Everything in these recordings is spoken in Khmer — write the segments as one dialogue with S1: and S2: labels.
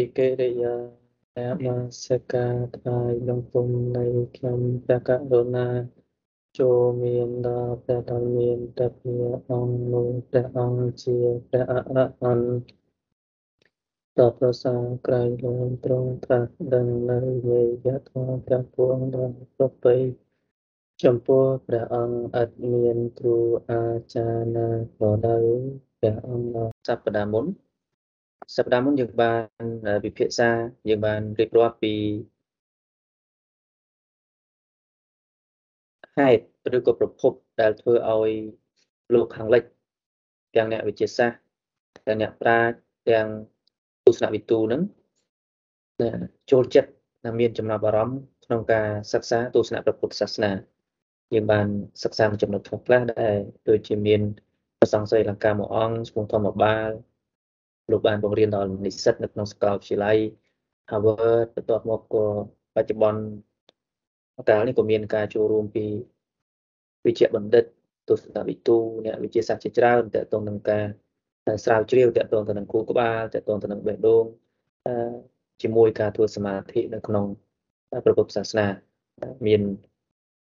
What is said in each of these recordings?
S1: ពីកិរិយានមស្ការថ្វាយបង្គំនៃខ្ញុំព្រះករុណាចូលមានដល់ព្រះដ៏មានតភាអង្គនោះព្រះអង្គជាព្រះអរហន្តដ៏ប្រសើរក្រៃលែងទ្រង់ត្រាស់ដឹងនៅនៃយថាទាំងពួងដល់ប្របីចំពោះព្រះអង្គឥតមានគ្រូអាចារ្យណាក៏ដោយព្រះអង្គសព្ទាមុន សប្តាហ៍មុនយើងបានវិភាសាយើងបានរៀបរាប់ពីហេតុឬក៏ប្រភពដែលធ្វើឲ្យលោកខាងលិចទាំងអ្នកវិទ្យាសាស្ត្រទាំងអ្នកប្រាជ្ញទាំងទស្សនវិទូនឹងចូលចិត្តដែលមានចំណាប់អារម្មណ៍ក្នុងការសិក្សាទស្សនៈព្រះពុទ្ធសាសនាយើងបានសិក្សាមួយចំណុចខ្លះៗដែលដូចជាមានប្រសង្ឃស្រីលង្កាមួយអង្គឈ្មោះធម្មបាល លោកបានបង្រៀនដល់និស្សិតនៅក្នុងសាកលវិទ្យាល័យ Harvard បន្ទាប់មកក៏បច្ចុប្បន្នកាលនេះក៏មានការចូលរួមពីវិជ្ជាបណ្ឌិតទស្សនវិទូអ្នកវិទ្យាសាស្ត្រជាច្រើនតកតងនឹងការស្រាវជ្រាវតកតងទៅនឹងគូក្បាលតកតងទៅនឹងបេះដូងជាមួយការធ្វើសមាធិនៅក្នុងព្រះពុទ្ធសាសនាមាន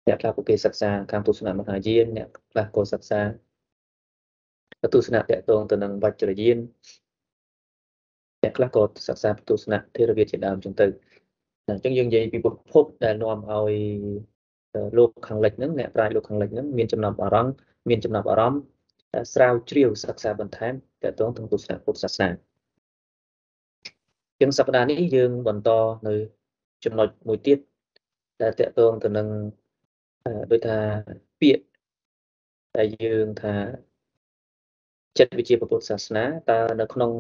S1: អ្នកខ្លះពួកគេសិក្សាខាងទស្សនៈមហាយានអ្នកខ្លះក៏សិក្សាទស្សនៈតកតងទៅនឹងវជ្រយាន អ្នកខ្លះក៏សិក្សាទស្សនៈធេរវាទជាដើមចឹងទៅអញ្ចឹងយើងនិយាយពីប្រភពដែលនាំឲ្យលោកខាងលិចហ្នឹងអ្នកប្រាជ្ញលោកខាងលិចហ្នឹងមានចំណាប់អារម្មណ៍មានចំណាប់អារម្មណ៍ស្រាវជ្រាវសិក្សាបន្ថែមតទៅនឹងទស្សនៈពុទ្ធសាសនាជាងសប្តាហ៍នេះយើងបន្តនៅចំណុចមួយទៀតដែលតកតងទៅនឹងដូចថាពាក្យដែលយើងថាចិត្តវិជាពុទ្ធសាសនាតើនៅក្នុង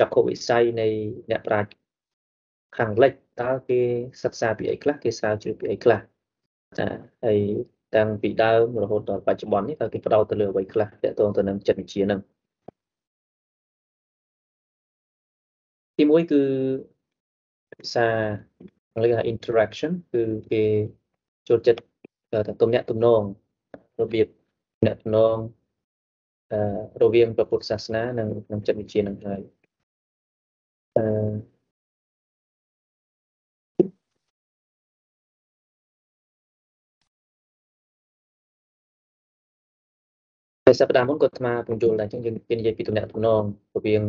S1: ចក្ខុវិស័យនៃអ្នកប្រាជ្ញខាងលិចតើគេសិក្សាពីអីខ្លះគេស្រាវជ្រាវពីអីខ្លះចាហើយតាំងពីដើមរហូតដល់បច្ចុប្បន្ននេះតើគេផ្ដោតទៅលើអ្វីខ្លះទាក់ទងទៅនឹងចិត្តវិទ្យានឹងទីមួយគឺភាសាអង់គ្លេសថា interaction គឺគេចូលចិត្តថាទំនាក់ទំនងរបៀបទំនាក់ទំនងរវាងព្រះពុទ្ធសាសនានិងនិងចិត្តវិទ្យានឹងហើយ អឺហើយសប្តាហ៍មុនក៏អាត្មាពន្យល់ដែរអញ្ចឹងយើងនិយាយពីទំនាក់ទំនងរវាង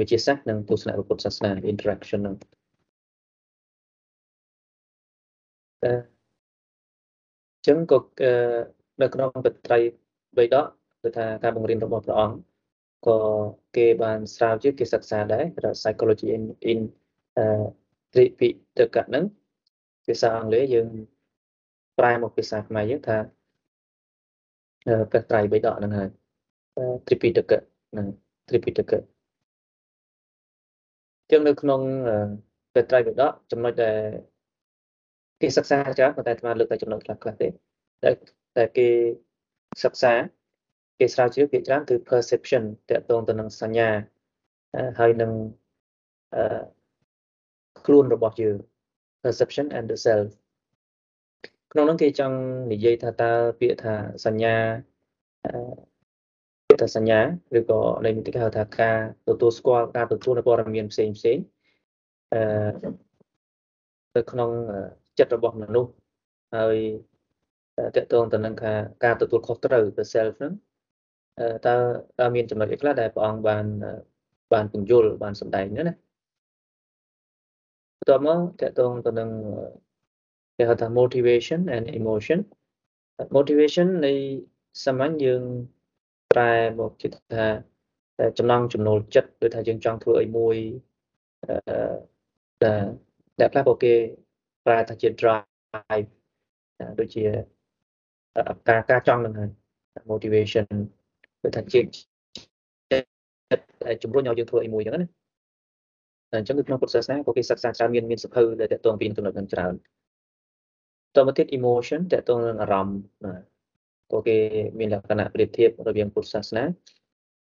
S1: វិទ្យាសាស្ត្រនិងទស្សនៈពុទ្ធសាសនា interaction ហ្នឹងអញ្ចឹងក៏នៅក្នុងបត្រៃបីដកគឺថាការបង្រៀនរបស់ព្រះអង្គ ក៏គេបានស្រាវជ្រាវគេសិក្សាដែរ psychology in in ត្រីពិតកៈហ្នឹងភាសាអង់គ្លេសយើងប្រែមកភាសាខ្មែរយើងថាព្រះត្រៃបិដកហ្នឹងហើយត្រីពិតកៈហ្នឹងត្រីពិតកៈចឹងនៅក្នុងព្រះត្រៃបិដកចំណុចដែលគេសិក្សាច្រើនប៉ុន្តែអាត្មាលើកតែចំណុចខ្លះខ្លះទេតែតែគេសិក្សា គេស្រាវជ្រាវភាគច្រើនគឺ perception តកតងទៅនឹងសញ្ញាហើយនឹងអឺខ្លួនរបស់យើង perception and the self ក្នុងនោះគេចង់និយាយថាតើពាក្យថាសញ្ញាពាក្យថាសញ្ញាឬក៏នៃនេះគេហៅថាការទទួលស្គាល់ការទទួលនៅព័ត៌មានផ្សេងផ្សេងអឺនៅក្នុងចិត្តរបស់មនុស្សហើយតកតងទៅនឹងការទទួលខុសត្រូវទៅ self ហ្នឹង តើតើមានចំណុចអីខ្លះដែលព្រះអង្គបានបានពន្យល់បានសម្ដែងណាបន្ទាប់មកតកតងទៅនឹងគេហៅថា motivation and emotion motivation នៃសាមញ្ញយើងប្រែមកជាថាចំណង់ចំណូលចិត្តដូចថាយើងចង់ធ្វើអីមួយអឺដែលដែលខ្លះក៏គេប្រែថាជា drive ដូចជាការការចង់នឹងហើយ motivation គឺថាជាជំរុញឲ្យយើងធ្វើអីមួយអញ្ចឹងណាអញ្ចឹងគឺក្នុងពុទ្ធសាសនាក៏គេសិក្សាច្រើនមានមានសភៅដែលតកតងពីចំណុចហ្នឹងច្រើនតមកទៀត emotion តកតងនឹងអារម្មណ៍ណាក៏គេមានលក្ខណៈប្រៀបធៀបរវាងពុទ្ធសាសនា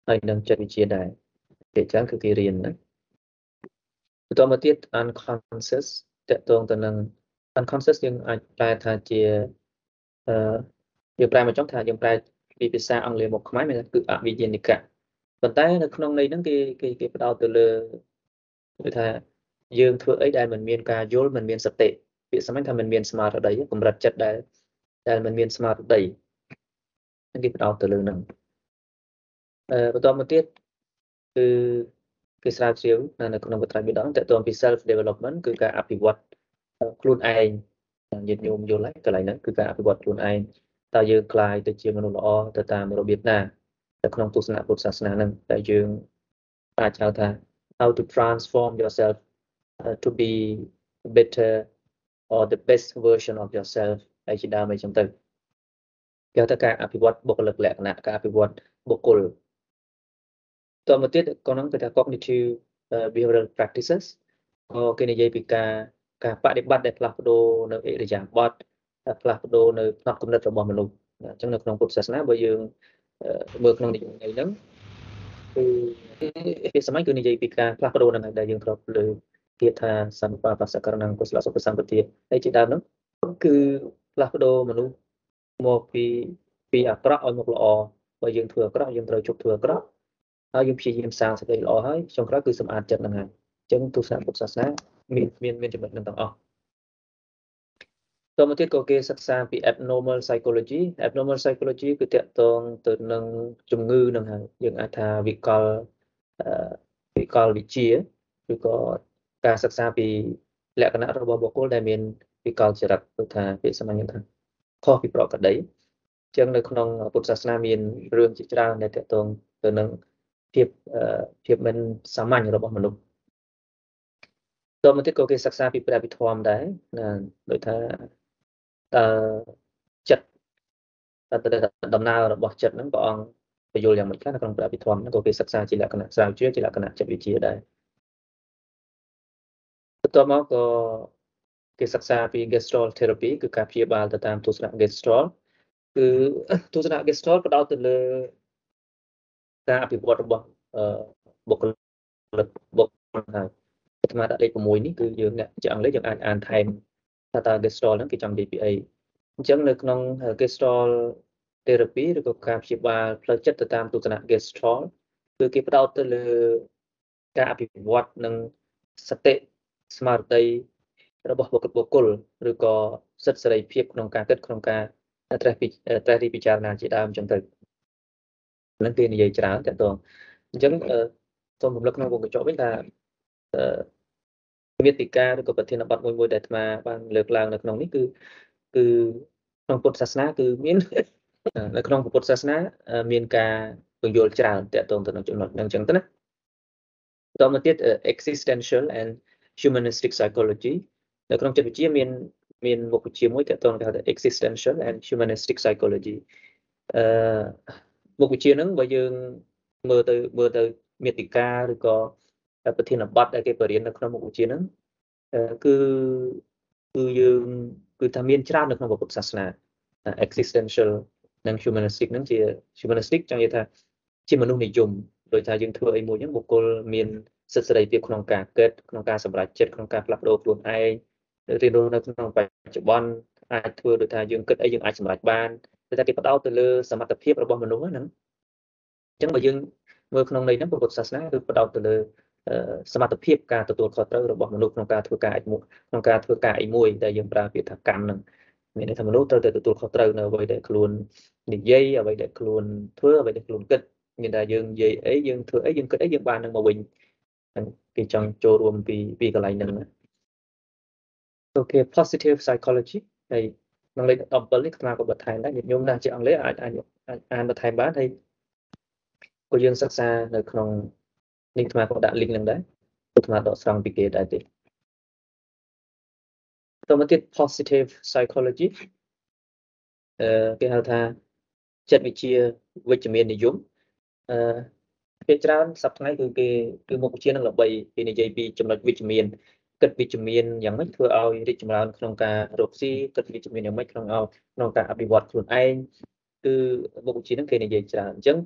S1: ហើយនឹងចិត្តវិទ្យាដែរគេចឹងគឺគេរៀនណាបន្តមកទៀត unconscious តកតងទៅនឹង unconscious យើងអាចប្រែថាជាអឺយើងប្រែមកចង់ថាយើងប្រែ ពីភាសាអង់គ្លេសមកខ្មែរមានថាគឺអវិញ្ញានិកៈប៉ុន្តែនៅក្នុងន័យហ្នឹងគេគេគេផ្ដោតទៅលើគឺថាយើងធ្វើអីដែលមិនមានការយល់មិនមានសតិពាក្យសម្ញថាមិនមានស្មារតីកម្រិតចិត្តដែលដែលមិនមានស្មារតីគេផ្ដោតទៅលើហ្នឹងអឺបន្តមកទៀតគឺគេស្រាវជ្រាវនៅក្នុងកត្រាបិដងតទៅពី self development គឺការអភិវឌ្ឍខ្លួនឯងញាតិញោមយល់ហើយកន្លែងហ្នឹងគឺការអភិវឌ្ឍខ្លួនឯង តើយើងក្លាយទៅជាមនុស្សល្អទៅតាមរបៀបណាៅក្នុងទស្សនៈពុទ្ធសាសនានឹងតែយើងអាចហៅថា how to transform yourself uh, to be better or the best version of yourself ហើយជាដើមអីចឹងទៅគេថាការអភិវឌ្ឍបុគ្គលិកលក្ខណៈការអភិវឌ្ឍបុគ្គលតមកទៀតក៏នឹងគេថា cognitive behavioral practices ក៏គេនិយាយពីការការបដិបត្តិដែលផ្លាស់ប្ដូរនៅអិរិយាបថ ផ្លាស់ប្ដូរនៅផ្នត់គំនិតរបស់មនុស្សអញ្ចឹងនៅក្នុងពុទ្ធសាសនាបើយើងមើលក្នុងនិយមន័យហ្នឹងគឺពីសម័យគឺនិយាយពីការផ្លាស់ប្ដូរហ្នឹងដែលយើងធ្លាប់លើពាក្យថាសម្បាបសករណង្គកុសលសុខសម្បទាហើយជាដើមហ្នឹងគឺផ្លាស់ប្ដូរមនុស្សមកពីពីអាក្រក់ឲ្យមកល្អបើយើងធ្វើអាក្រក់យើងត្រូវជប់ធ្វើអាក្រក់ហើយយើងព្យាយាមសាងសេចក្តីល្អហើយចុងក្រោយគឺសម្អាតចិត្តហ្នឹងហើយអញ្ចឹងទស្សនៈពុទ្ធសាសនាមានមានមានចំណុចនឹងទាំងអស់ តមកទៀតក៏គេសិក្សាពី abnormal psychology abnormal psychology គឺតកតងទៅនឹងជំងឺនឹងហើយយើងអាចថាវិកលវិកលវិជាឬក៏ការសិក្សាពីលក្ខណៈរបស់បុគ្គលដែលមានវិកលចរិតគឺថាពាក្យសាមញ្ញថាខុសពីប្រកដីចឹងនៅក្នុងពុទ្ធសាសនាមានរឿងជាច្រើនដែលតកតងទៅនឹងភាពភាពមិនសាមញ្ញរបស់មនុស្សតមកទៀតក៏គេសិក្សាពីព្រះវិធមដែរណាដូចថា តើចិត្តតើដំណើររបស់ចិត្តហ្នឹងព្រះអង្គបញ្យល់យ៉ាងម៉េចខ្លះនៅក្នុងព្រះវិធមហ្នឹងក៏គេសិក្សាជាលក្ខណៈស្រាវជ្រាវជាលក្ខណៈចិត្តវិទ្យាដែរបន្ទាប់មកក៏គេសិក្សាពី gestalt therapy គឺការព្យាបាលទៅតាមទស្សនៈ gestalt គឺទស្សនៈ gestalt ផ្ដោតទៅលើការអភិវឌ្ឍរបស់បុគ្គលិកបុគ្គលហើយអាត្មាដាក់លេខ6នេះគឺយើងអ្នកជាអង់គ្លេសយើងអាចអានថែម ថាតើ gestalt ហ្នឹងគេចង់និយាយពីអីអញ្ចឹងនៅក្នុង gestalt therapy ឬក៏ការព្យាបាលផ្លូវចិត្តទៅតាមទស្សនៈ gestalt គឺគេផ្ដោតទៅលើការអភិវឌ្ឍនិងសតិស្មារតីរបស់បុគ្គលបុគ្គលឬក៏សិទ្ធិសេរីភាពក្នុងការគិតក្នុងការត្រេះពីត្រេះរិះពិចារណាជាដើមអញ្ចឹងទៅនឹងគេនិយាយច្រើនតើតើអញ្ចឹងសូមរំលឹកក្នុងវងកញ្ចក់វិញថា វេទិកាឬក៏ប្រធានបទមួយមួយដែលអាត្មាបានលើកឡើងនៅក្នុងនេះគឺគឺក្នុងពុទ្ធសាសនាគឺមាននៅក្នុងពុទ្ធសាសនា មានការពន្យល់ច្រើនតកតងទៅនឹងចំណុចហ្នឹងអញ្ចឹងទៅណាបន្តមកទៀត existential and humanistic psychology នៅក្នុងចិត្តវិទ្យាមានមានមុខវិជ្ជាមួយតកតងគេហៅថា existential and humanistic psychology អឺមុខវិជ្ជាហ្នឹងបើយើងមើលទៅមើលទៅមេតិកាឬក៏ ប្រធានបទដែលគេបរៀននៅក្នុងមុខវិជ្ជាហ្នឹងគឺគឺយើងគឺថាមានច្រើននៅក្នុងពុទ្ធសាសនា existential និង humanistic ហ្នឹងជា humanistic ចង់និយាយថាជាមនុស្សនិយមដោយថាយើងធ្វើអីមួយហ្នឹងបុគ្គលមានសិទ្ធិសេរីភាពក្នុងការគិតក្នុងការសម្រេចចិត្តក្នុងការផ្លាស់ប្ដូរខ្លួនឯងរៀនរស់នៅក្នុងបច្ចុប្បន្នអាចធ្វើដោយថាយើងគិតអីយើងអាចសម្រេចបានតែគេផ្ដោតទៅលើសមត្ថភាពរបស់មនុស្សហ្នឹងអញ្ចឹងបើយើងមើលក្នុងន័យហ្នឹងពុទ្ធសាសនាគឺផ្ដោតទៅលើ សមត្ថភាពការទទួលខុសត្រូវរបស់មនុស្សក្នុងការធ្វើការអីមួយក្នុងការធ្វើការអីមួយដែលយើងប្រើពាក្យថាកម្មហ្នឹងមានន័យថាមនុស្សត្រូវតែទទួលខុសត្រូវនៅអ្វីដែលខ្លួននិយាយអ្វីដែលខ្លួនធ្វើអ្វីដែលខ្លួនគិតមានតែយើងនិយាយអីយើងធ្វើអីយើងគិតអីយើងបាននឹងមកវិញគេចង់ចូលរួមពីពីកន្លែងហ្នឹងអូខេ positive psychology ហើយក្នុងលេខ17នេះខ្ញុំក៏បន្ថែមដែរញាតិញោមណាជាអង់គ្លេសអាចអាចអានបន្ថែមបានហើយក៏យើងសិក្សានៅក្នុង នេះខ្ញុំក៏ដាក់ link នឹងដែរខ្ញុំដកស្រង់ពីគេដែរទេតមកទៀត positive psychology អឺគេហៅថាចិត្តវិទ្យាវិជ្ជមាននិយមអឺភាគច្រើនសប្តាហ៍គឺគេគឺមុខវិជ្ជានឹងល្បីគេនិយាយពីចំណុចវិជ្ជមានគិតវិជ្ជមានយ៉ាងម៉េចធ្វើឲ្យរីកចម្រើនក្នុងការរកស៊ីគិតវិជ្ជមានយ៉ាងម៉េចក្នុងឲ្យក្នុងការអភិវឌ្ឍខ្លួនឯងគឺមុខវិជ្ជានឹងគេនិយាយច្រើនអញ្ចឹង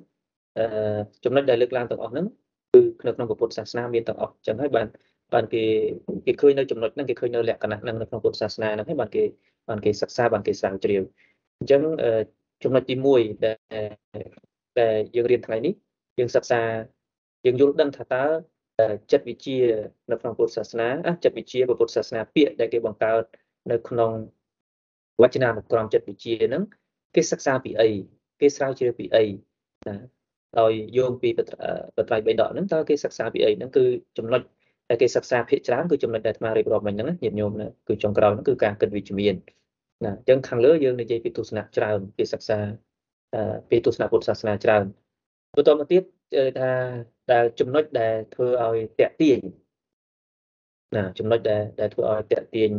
S1: អឺចំណុចដែលលើកឡើងទាំងអស់ហ្នឹងគឺ នៅក្នុងពុទ្ធសាសនាមានទាំងអស់អញ្ចឹងហើយបានបានគេគេឃើញនៅចំណុចហ្នឹងគេឃើញនៅលក្ខណៈហ្នឹងនៅក្នុងពុទ្ធសាសនាហ្នឹងហើយបានគេបានគេសិក្សាបានគេស្រាវជ្រាវអញ្ចឹងចំណុចទី1ដែលដែលយើងរៀនថ្ងៃនេះយើងសិក្សាយើងយល់ដឹងថាតើចិត្តវិជានៅក្នុងពុទ្ធសាសនាចិត្តវិជាពុទ្ធសាសនាពាក្យដែលគេបង្កើតនៅក្នុងវចនានុក្រមចិត្តវិជាហ្នឹងគេសិក្សាពីអីគេស្រាវជ្រាវពីអីណា ដោយយោងពីបត្រៃបិដកហ្នឹងតើគេសិក្សាពីអីហ្នឹងគឺចំណុចដែលគេសិក្សាភាគច្រើនគឺចំណុចដែលអាត្មារៀបរាប់មិញហ្នឹងញាតិញោមណាគឺចុងក្រោយហ្នឹងគឺការគិតវិជ្ជមានណាអញ្ចឹងខាងលើយើងនិយាយពីទស្សនៈច្រើនពីសិក្សាពីទស្សនៈពុទ្ធសាសនាច្រើនបន្តមកទៀតថាដែលចំណុចដែលធ្វើឲ្យតាក់ទាញណាចំណុចដែលដែលធ្វើឲ្យតាក់ទាញ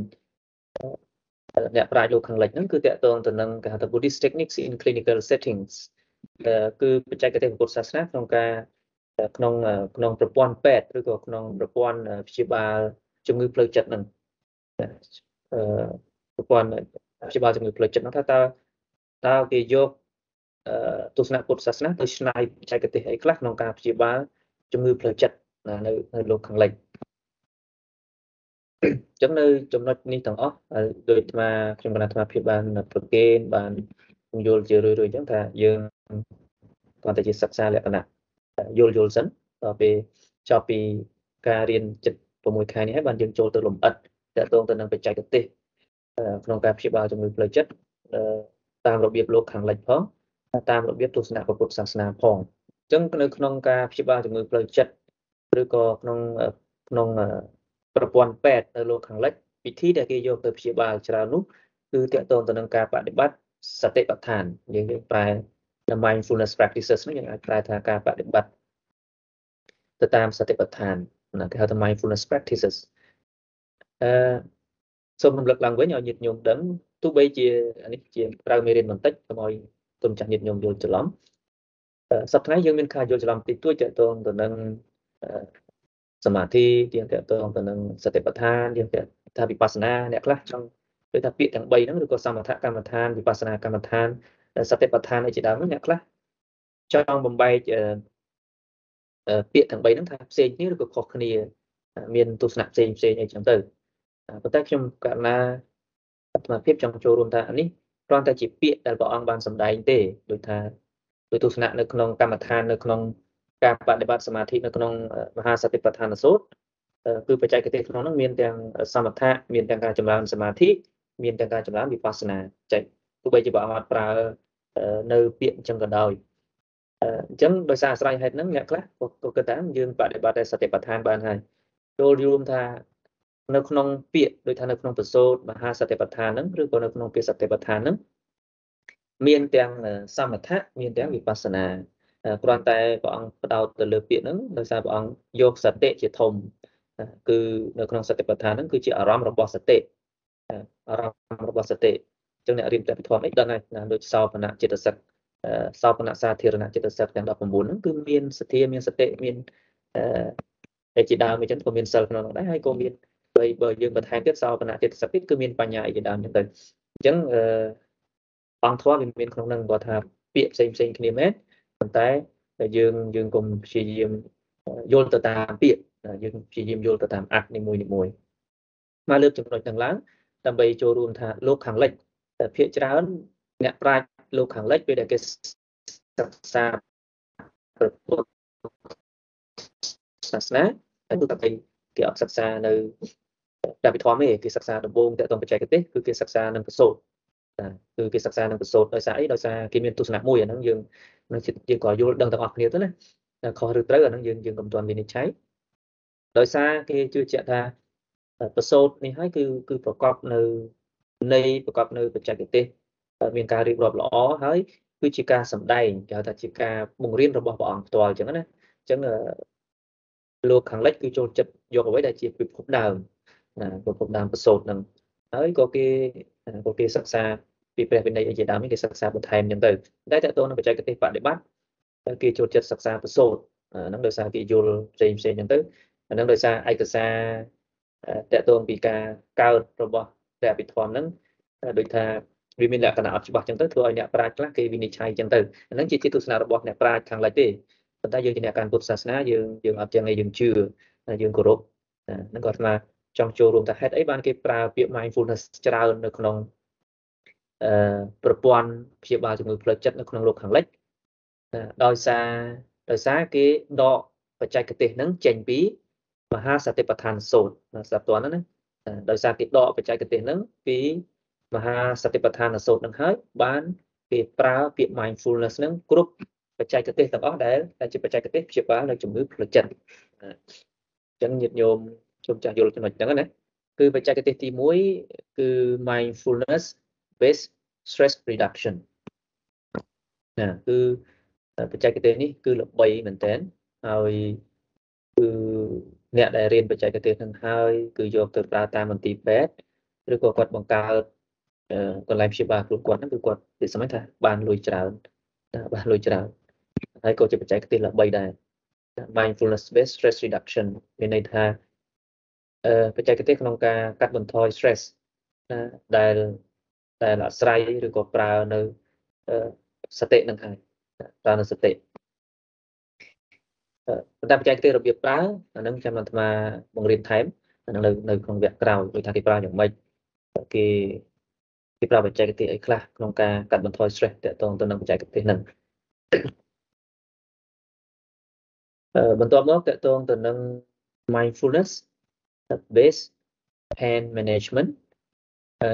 S1: អ្នកប្រាជ្ញលោកខាងលិចហ្នឹងគឺតាក់ទងទៅនឹងគេហៅថា Buddhist techniques in clinical settings គឺបច្ចេកទេសពុទ្ធសាសនាក្នុងការក្នុងក្នុងប្រព័ន្ធពេទ្យឬក៏ក្នុងប្រព័ន្ធព្យាបាលជំងឺផ្លូវចិត្តហ្នឹងអឺប្រព័ន្ធព្យាបាលជំងឺផ្លូវចិត្តហ្នឹងថាតើតើគេយកទស្សនៈពុទ្ធសាសនាទៅឆ្នៃបច្ចេកទេសអីខ្លះក្នុងការព្យាបាលជំងឺផ្លូវចិត្តនៅនៅលោកខាងលិចអញ្ចឹងនៅចំណុចនេះទាំងអស់ដោយអាត្មាខ្ញុំកណាអាត្មាភាពបានប្រកេនបានយល់ជារឿយៗអញ្ចឹងថាយើង គ្រាន់តែជាសិក្សាលក្ខណៈយល់យល់សិនដល់ពេលចប់ពីការរៀនចិត្ត6ខែនេះហើយបានយើងចូលទៅលំអិតតទៅទៅនឹងបច្ចេកទេសក្នុងការព្យាបាលជំងឺផ្លូវចិត្តតាមរបៀបលោកខាងលិចផងតាមរបៀបទស្សនៈពុទ្ធសាសនាផងអញ្ចឹងនៅក្នុងការព្យាបាលជំងឺផ្លូវចិត្តឬក៏ក្នុងក្នុងប្រព័ន្ធពេទ្យនៅលោកខាងលិចវិធីដែលគេយកទៅព្យាបាលច្រើននោះគឺតកតងទៅនឹងការបដិបត្តិសតិប្បដ្ឋានយើងយើងប្រែ mindfulness practices នេះយើងអាចប្រែថាការបដិបត្តិទៅតាមសតិប្បដ្ឋានណាគេហៅថា mindfulness practices អឺសូមរំលឹកឡើងវិញឲ្យញាតិញោមដឹងទោះបីជានេះជាប្រើមេរៀនបន្តិចកុំឲ្យទុំចាស់ញាតិញោមយល់ច្រឡំសប្តាហ៍យើងមានការយល់ច្រឡំតិចតួចតទៅទៅនឹងសមាធិយើងតទៅទៅនឹងសតិប្បដ្ឋានយើងតថាវិបស្សនាអ្នកខ្លះចង់ដូចថាពាក្យទាំង3ហ្នឹងឬក៏សមថកម្មដ្ឋានវិបស្សនាកម្មដ្ឋាន សតិប្បដ្ឋានឯជាដើមហ្នឹងអ្នកខ្លះចង់បំបែកពាក្យទាំង3ហ្នឹងថាផ្សេងគ្នាឬក៏ខុសគ្នា មានទស្សនៈផ្សេងផ្សេងអីចឹងទៅប៉ុន្តែខ្ញុំករណាអាត្មាភាពចង់ចូលរួមថានេះគ្រាន់តែជាពាក្យដែលព្រះអង្គបានសម្ដែងទេដូចថាដោយទស្សនៈនៅក្នុងកម្មដ្ឋាននៅក្នុងការបដិបត្តិសមាធិនៅក្នុងមហាសតិប្បដ្ឋានសូត្រគឺបច្ចេកទេសក្នុងនោះមានទាំងសមថៈមានទាំងការចម្រើនសមាធិមានទាំងការចម្រើនវិបស្សនាចេះ ទោះបីជាព្រះអង្គអត់ប្រើនៅពាក្យអញ្ចឹងក៏ដោយអញ្ចឹងដោយសារអាស្រ័យហេតុហ្នឹងអ្នកខ្លះក៏គិតថាយើងបដិបត្តិតែសតិប្បដ្ឋានបានហើយចូលយល់ថានៅក្នុងពាក្យដូចថានៅក្នុងប្រសូតមហាសតិប្បដ្ឋានហ្នឹងឬក៏នៅក្នុងពាក្យសតិប្បដ្ឋានហ្នឹងមានទាំងសមថៈមានទាំងវិបស្សនាគ្រាន់តែព្រះអង្គផ្ដោតទៅលើពាក្យហ្នឹងដោយសារព្រះអង្គយកសតិជាធំគឺនៅក្នុងសតិប្បដ្ឋានហ្នឹងគឺជាអារម្មណ៍របស់សតិអារម្មណ៍របស់សតិអញ្ចឹងអ្នករៀនតែពិធមនេះដឹងហើយដូចសោបនៈចិត្តសិកសោបនៈសាធារណចិត្តសិកទាំង19ហ្នឹងគឺមានសទ្ធាមានសតិមានអឺជាដើមអញ្ចឹងក៏មានសិលក្នុងនោះដែរហើយក៏មានបើបើយើងបន្ថែមទៀតសោបនៈចិត្តសិកទៀតគឺមានបញ្ញាអីជាដើមអញ្ចឹងទៅអញ្ចឹងអឺអង្គធម៌វាមានក្នុងហ្នឹងគាត់ថាពាក្យផ្សេងផ្សេងគ្នាមែនប៉ុន្តែយើងយើងកុំព្យាយាមយល់ទៅតាមពាក្យយើងព្យាយាមយល់ទៅតាមអត្ថនីមួយនីមួយមកលើកចំណុចទាំងឡើងដើម្បីចូលរួមថាលោកខាងលិច តែភាកច្រើនអ្នកប្រាជ្ញលោកខាងលិចពេលដែលគេសិក្សាព្រះពុទ្ធសាសនាតែទូទៅគេអត់សិក្សានៅតាមវិធមទេគេសិក្សាដំបូងតទៅបច្ចេកទេសគឺគេសិក្សានឹងប្រសូតគឺគេសិក្សានឹងប្រសូតដោយសារអីដោយសារគេមានទស្សនៈមួយអាហ្នឹងយើងនឹងយើងក៏យល់ដឹងទាំងអស់គ្នាទៅណាខុសឬត្រូវអាហ្នឹងយើងយើងកុំទាន់វិនិច្ឆ័យដោយសារគេជឿជាក់ថាប្រសូតនេះហើយគឺគឺប្រកបនៅ នៃប្រកបនៅបច្ចេកទេសមានការរៀបរាប់ល្អហើយគឺជាការសម្ដែងគេហៅថាជាការបង្រៀនរបស់ព្រះអង្គផ្ទាល់អញ្ចឹងណាអញ្ចឹងលោកខាងលិចគឺចូលចិត្តយកអ្វីដែលជាពិភពដើមណាពិភពដើមប្រសូតនឹងហើយក៏គេក៏គេសិក្សាពីព្រះវិន័យអីជាដើមគេសិក្សាបន្ថែមអញ្ចឹងទៅតែតើតើនឹងបច្ចេកទេសបដិបត្តិគេចូលចិត្តសិក្សាប្រសូតហ្នឹងដោយសារគេយល់ផ្សេងផ្សេងអញ្ចឹងទៅអាហ្នឹងដោយសារឯកសារតកតងពីការកើតរបស់ ព្រះអភិធម្មហ្នឹងដូចថាវាមានលក្ខណៈអត់ច្បាស់ចឹងទៅធ្វើឲ្យអ្នកប្រាជ្ញខ្លះគេវិនិច្ឆ័យចឹងទៅអាហ្នឹងជាជាទស្សនៈរបស់អ្នកប្រាជ្ញខាងលិចទេប៉ុន្តែយើងជាអ្នកកាន់ពុទ្ធសាសនាយើងយើងអត់ចឹងឯងយើងជឿយើងគោរពហ្នឹងក៏ស្មាចង់ចូលរួមថាហេតុអីបានគេប្រើពាក្យ mindfulness ច្រើននៅក្នុងអឺប្រព័ន្ធព្យាបាលជំងឺផ្លូវចិត្តនៅក្នុងលោកខាងលិចដោយសារដោយសារគេដកបច្ចេកទេសហ្នឹងចេញពីមហាសតិប្បដ្ឋានសូត្រស្ដាប់តន់ណា ដោយសារគេដកបច្ចេកទេសហ្នឹងពីមហាសតិប្បដ្ឋានសូត្រនឹងហើយបានគេប្រើពាក្យ mindfulness ហ្នឹងគ្រប់បច្ចេកទេសទាំងអស់ដែលដែលជាបច្ចេកទេសព្យាបាលនៅជំងឺផ្លូវចិត្តអញ្ចឹងញាតិញោមជុំចាស់យល់ចំណុចហ្នឹងណាគឺបច្ចេកទេសទី1គឺ mindfulness based stress reduction ណាគឺបច្ចេកទេសនេះគឺល្បីមែនតើហើយគឺ អ្នកដែលរៀនបច្ចេកទេសនឹងហើយគឺយកទៅប្រើតាមមន្ទីរពេទ្យឬក៏គាត់បង្កើតកន្លែងព្យាបាលខ្លួនគាត់ហ្នឹងគឺគាត់និយាយថាបានលុយច្រើនបានលុយច្រើនហើយក៏ជាបច្ចេកទេសល្បីដែរ mindfulness based stress reduction មានន័យថាអឺបច្ចេកទេសក្នុងការកាត់បន្ថយ stress ណាដែលដែលអាស្រ័យឬក៏ប្រើនៅសតិនឹងហើយប្រើនៅសតិប៉ុន្តែបច្ចេកទេសរបៀបប្រើអានឹងចាំអាត្មាបង្រៀនថែមអានឹងនៅនៅក្នុងវគ្គក្រោយដូចថាគេប្រើយ៉ាងម៉េចគេគេប្រើបច្ចេកទេសអីខ្លះក្នុងការកាត់បន្ថយ stress ទាក់ទងទៅនឹងបច្ចេកទេសហ្នឹងបន្ទាប់មកតកតងទៅនឹង mindfulness based pain management អឺ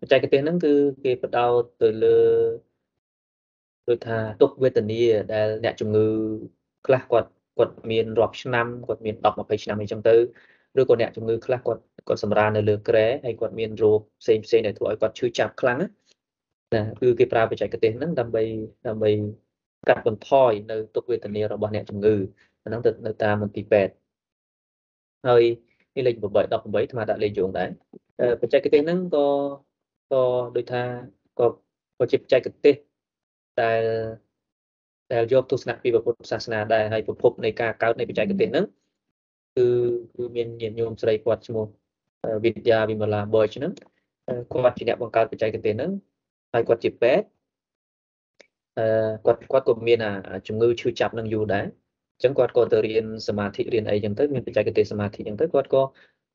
S1: បច្ចេកទេសហ្នឹងគឺគេបដោតទៅលើដូចថាទុកវេទនាដែលអ្នកជំងឺខ្លះគាត់ គាត់មានរាប់ឆ្នាំគាត់មាន10 20ឆ្នាំអីចឹងទៅឬក៏អ្នកជំងឺខ្លះគាត់គាត់សម្រាលនៅលើក្រែហើយគាត់មានរោគផ្សេងផ្សេងដែលធ្វើឲ្យគាត់ឈឺចាប់ខ្លាំងណាគឺគេប្រើបច្ចេកទេសហ្នឹងដើម្បីដើម្បីកាត់បន្ថយនៅទុក្ខវេទនារបស់អ្នកជំងឺហ្នឹងទៅនៅតាមមន្ទីរពេទ្យហើយនេះលេខ8 18អាត្មាដាក់លេខយោងដែរបច្ចេកទេសហ្នឹងក៏ក៏ដូចថាក៏ក៏ជាបច្ចេកទេសដែល ដែលយកទស្សនៈពីពុទ្ធសាសនាដែរហើយប្រភពនៃការកើតនៃបច្ចេកទេសហ្នឹងគឺគឺមានញាតិញោមស្រីគាត់ឈ្មោះវិទ្យាវិមលាបឺចហ្នឹងគាត់ជាអ្នកបង្កើតបច្ចេកទេសហ្នឹងហើយគាត់ជាពេទ្យអឺគាត់គាត់ក៏មានអាជំងឺឈឺចាប់នឹងយូរដែរអញ្ចឹងគាត់ក៏ទៅរៀនសមាធិរៀនអីចឹងទៅមានបច្ចេកទេសសមាធិចឹងទៅគាត់ក៏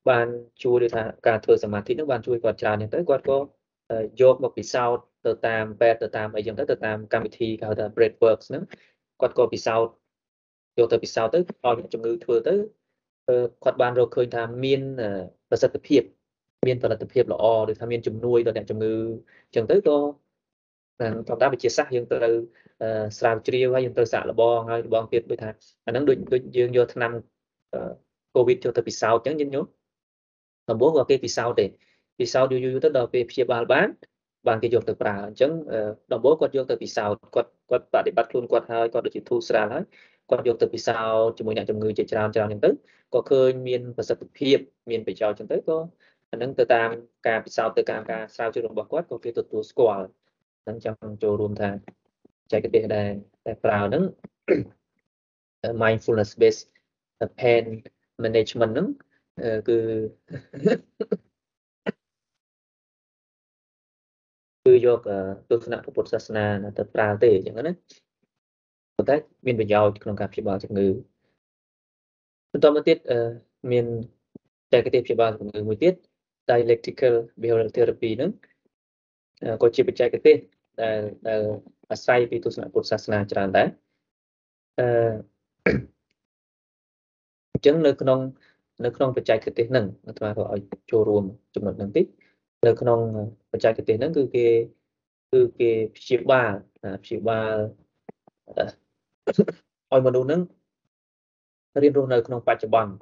S1: បានជួយដូចថាការធ្វើសមាធិនឹងបានជួយគាត់ច្រើនចឹងទៅគាត់ក៏ យកមកពិសោធន៍ទៅតាមពេទ្យទៅតាមអីចឹងទៅទៅតាមកម្មវិធីគេហៅថា bread works ហ្នឹងគាត់ក៏ពិសោធន៍យកទៅពិសោធន៍ទៅឲ្យជំងឺធ្វើទៅគាត់បានរកឃើញថាមានប្រសិទ្ធភាព មានផលិតភាពល្អឬថាមានជំនួយដល់អ្នកជំងឺអញ្ចឹងទៅក៏ធម្មតាវិទ្យាសាស្ត្រយើងត្រូវស្រាវជ្រាវហើយយើងត្រូវសាកល្បងហើយល្បងទៀតដូចថាអាហ្នឹងដូចដូចយើងយកឆ្នាំកូវីដចូលទៅពិសោធន៍អញ្ចឹងយើងយកដំបូងក៏គេពិសោធន៍ទេ ពិសោធន៍យូរយូរទៅដល់ពេលព្យាបាលបានបានគេយកទៅប្រើអញ្ចឹងដំបូងគាត់យកទៅពិសោធន៍គាត់គាត់បដិបត្តិខ្លួនគាត់ហើយគាត់ដូចជាធូរស្រាលហើយគាត់យកទៅពិសោធន៍ជាមួយអ្នកជំងឺជាច្រើនច្រើនអញ្ចឹងទៅក៏ឃើញមានប្រសិទ្ធភាពមានប្រយោជន៍អញ្ចឹងទៅក៏អានឹងទៅតាមការពិសោធន៍ទៅតាមការស្រាវជ្រាវរបស់គាត់ក៏គេទទួលស្គាល់ហ្នឹងចង់ចូលរួមថាចែកទេសដែលតែប្រើហ្នឹង mindfulness based pain management ហ្នឹងគឺ គឺយកទស្សនៈពុទ្ធសាសនាទៅប្រើទេអញ្ចឹងណាប៉ុន្តែមានប្រយោជន៍ក្នុងការព្យាបាលជំងឺបន្តមកទៀតមានតែកទេព្យាបាលជំងឺមួយទៀត dialectical behavioral therapy ហ្នឹងក៏ជាបច្ចេកទេសដែលដែលអាស្រ័យពីទស្សនៈពុទ្ធសាសនាច្រើនដែរអឺអញ្ចឹងនៅក្នុងនៅក្នុងបច្ចេកទេសហ្នឹងអាត្មាក៏ឲ្យចូលរួមចំណុចហ្នឹងតិច នៅក្នុងបច្ចេកទេសហ្នឹងគឺគេគឺគេព្យាបាលព្យាបាលឲ្យមនុស្សហ្នឹងរៀនរស់នៅក្នុងបច្ចុប្បន្ន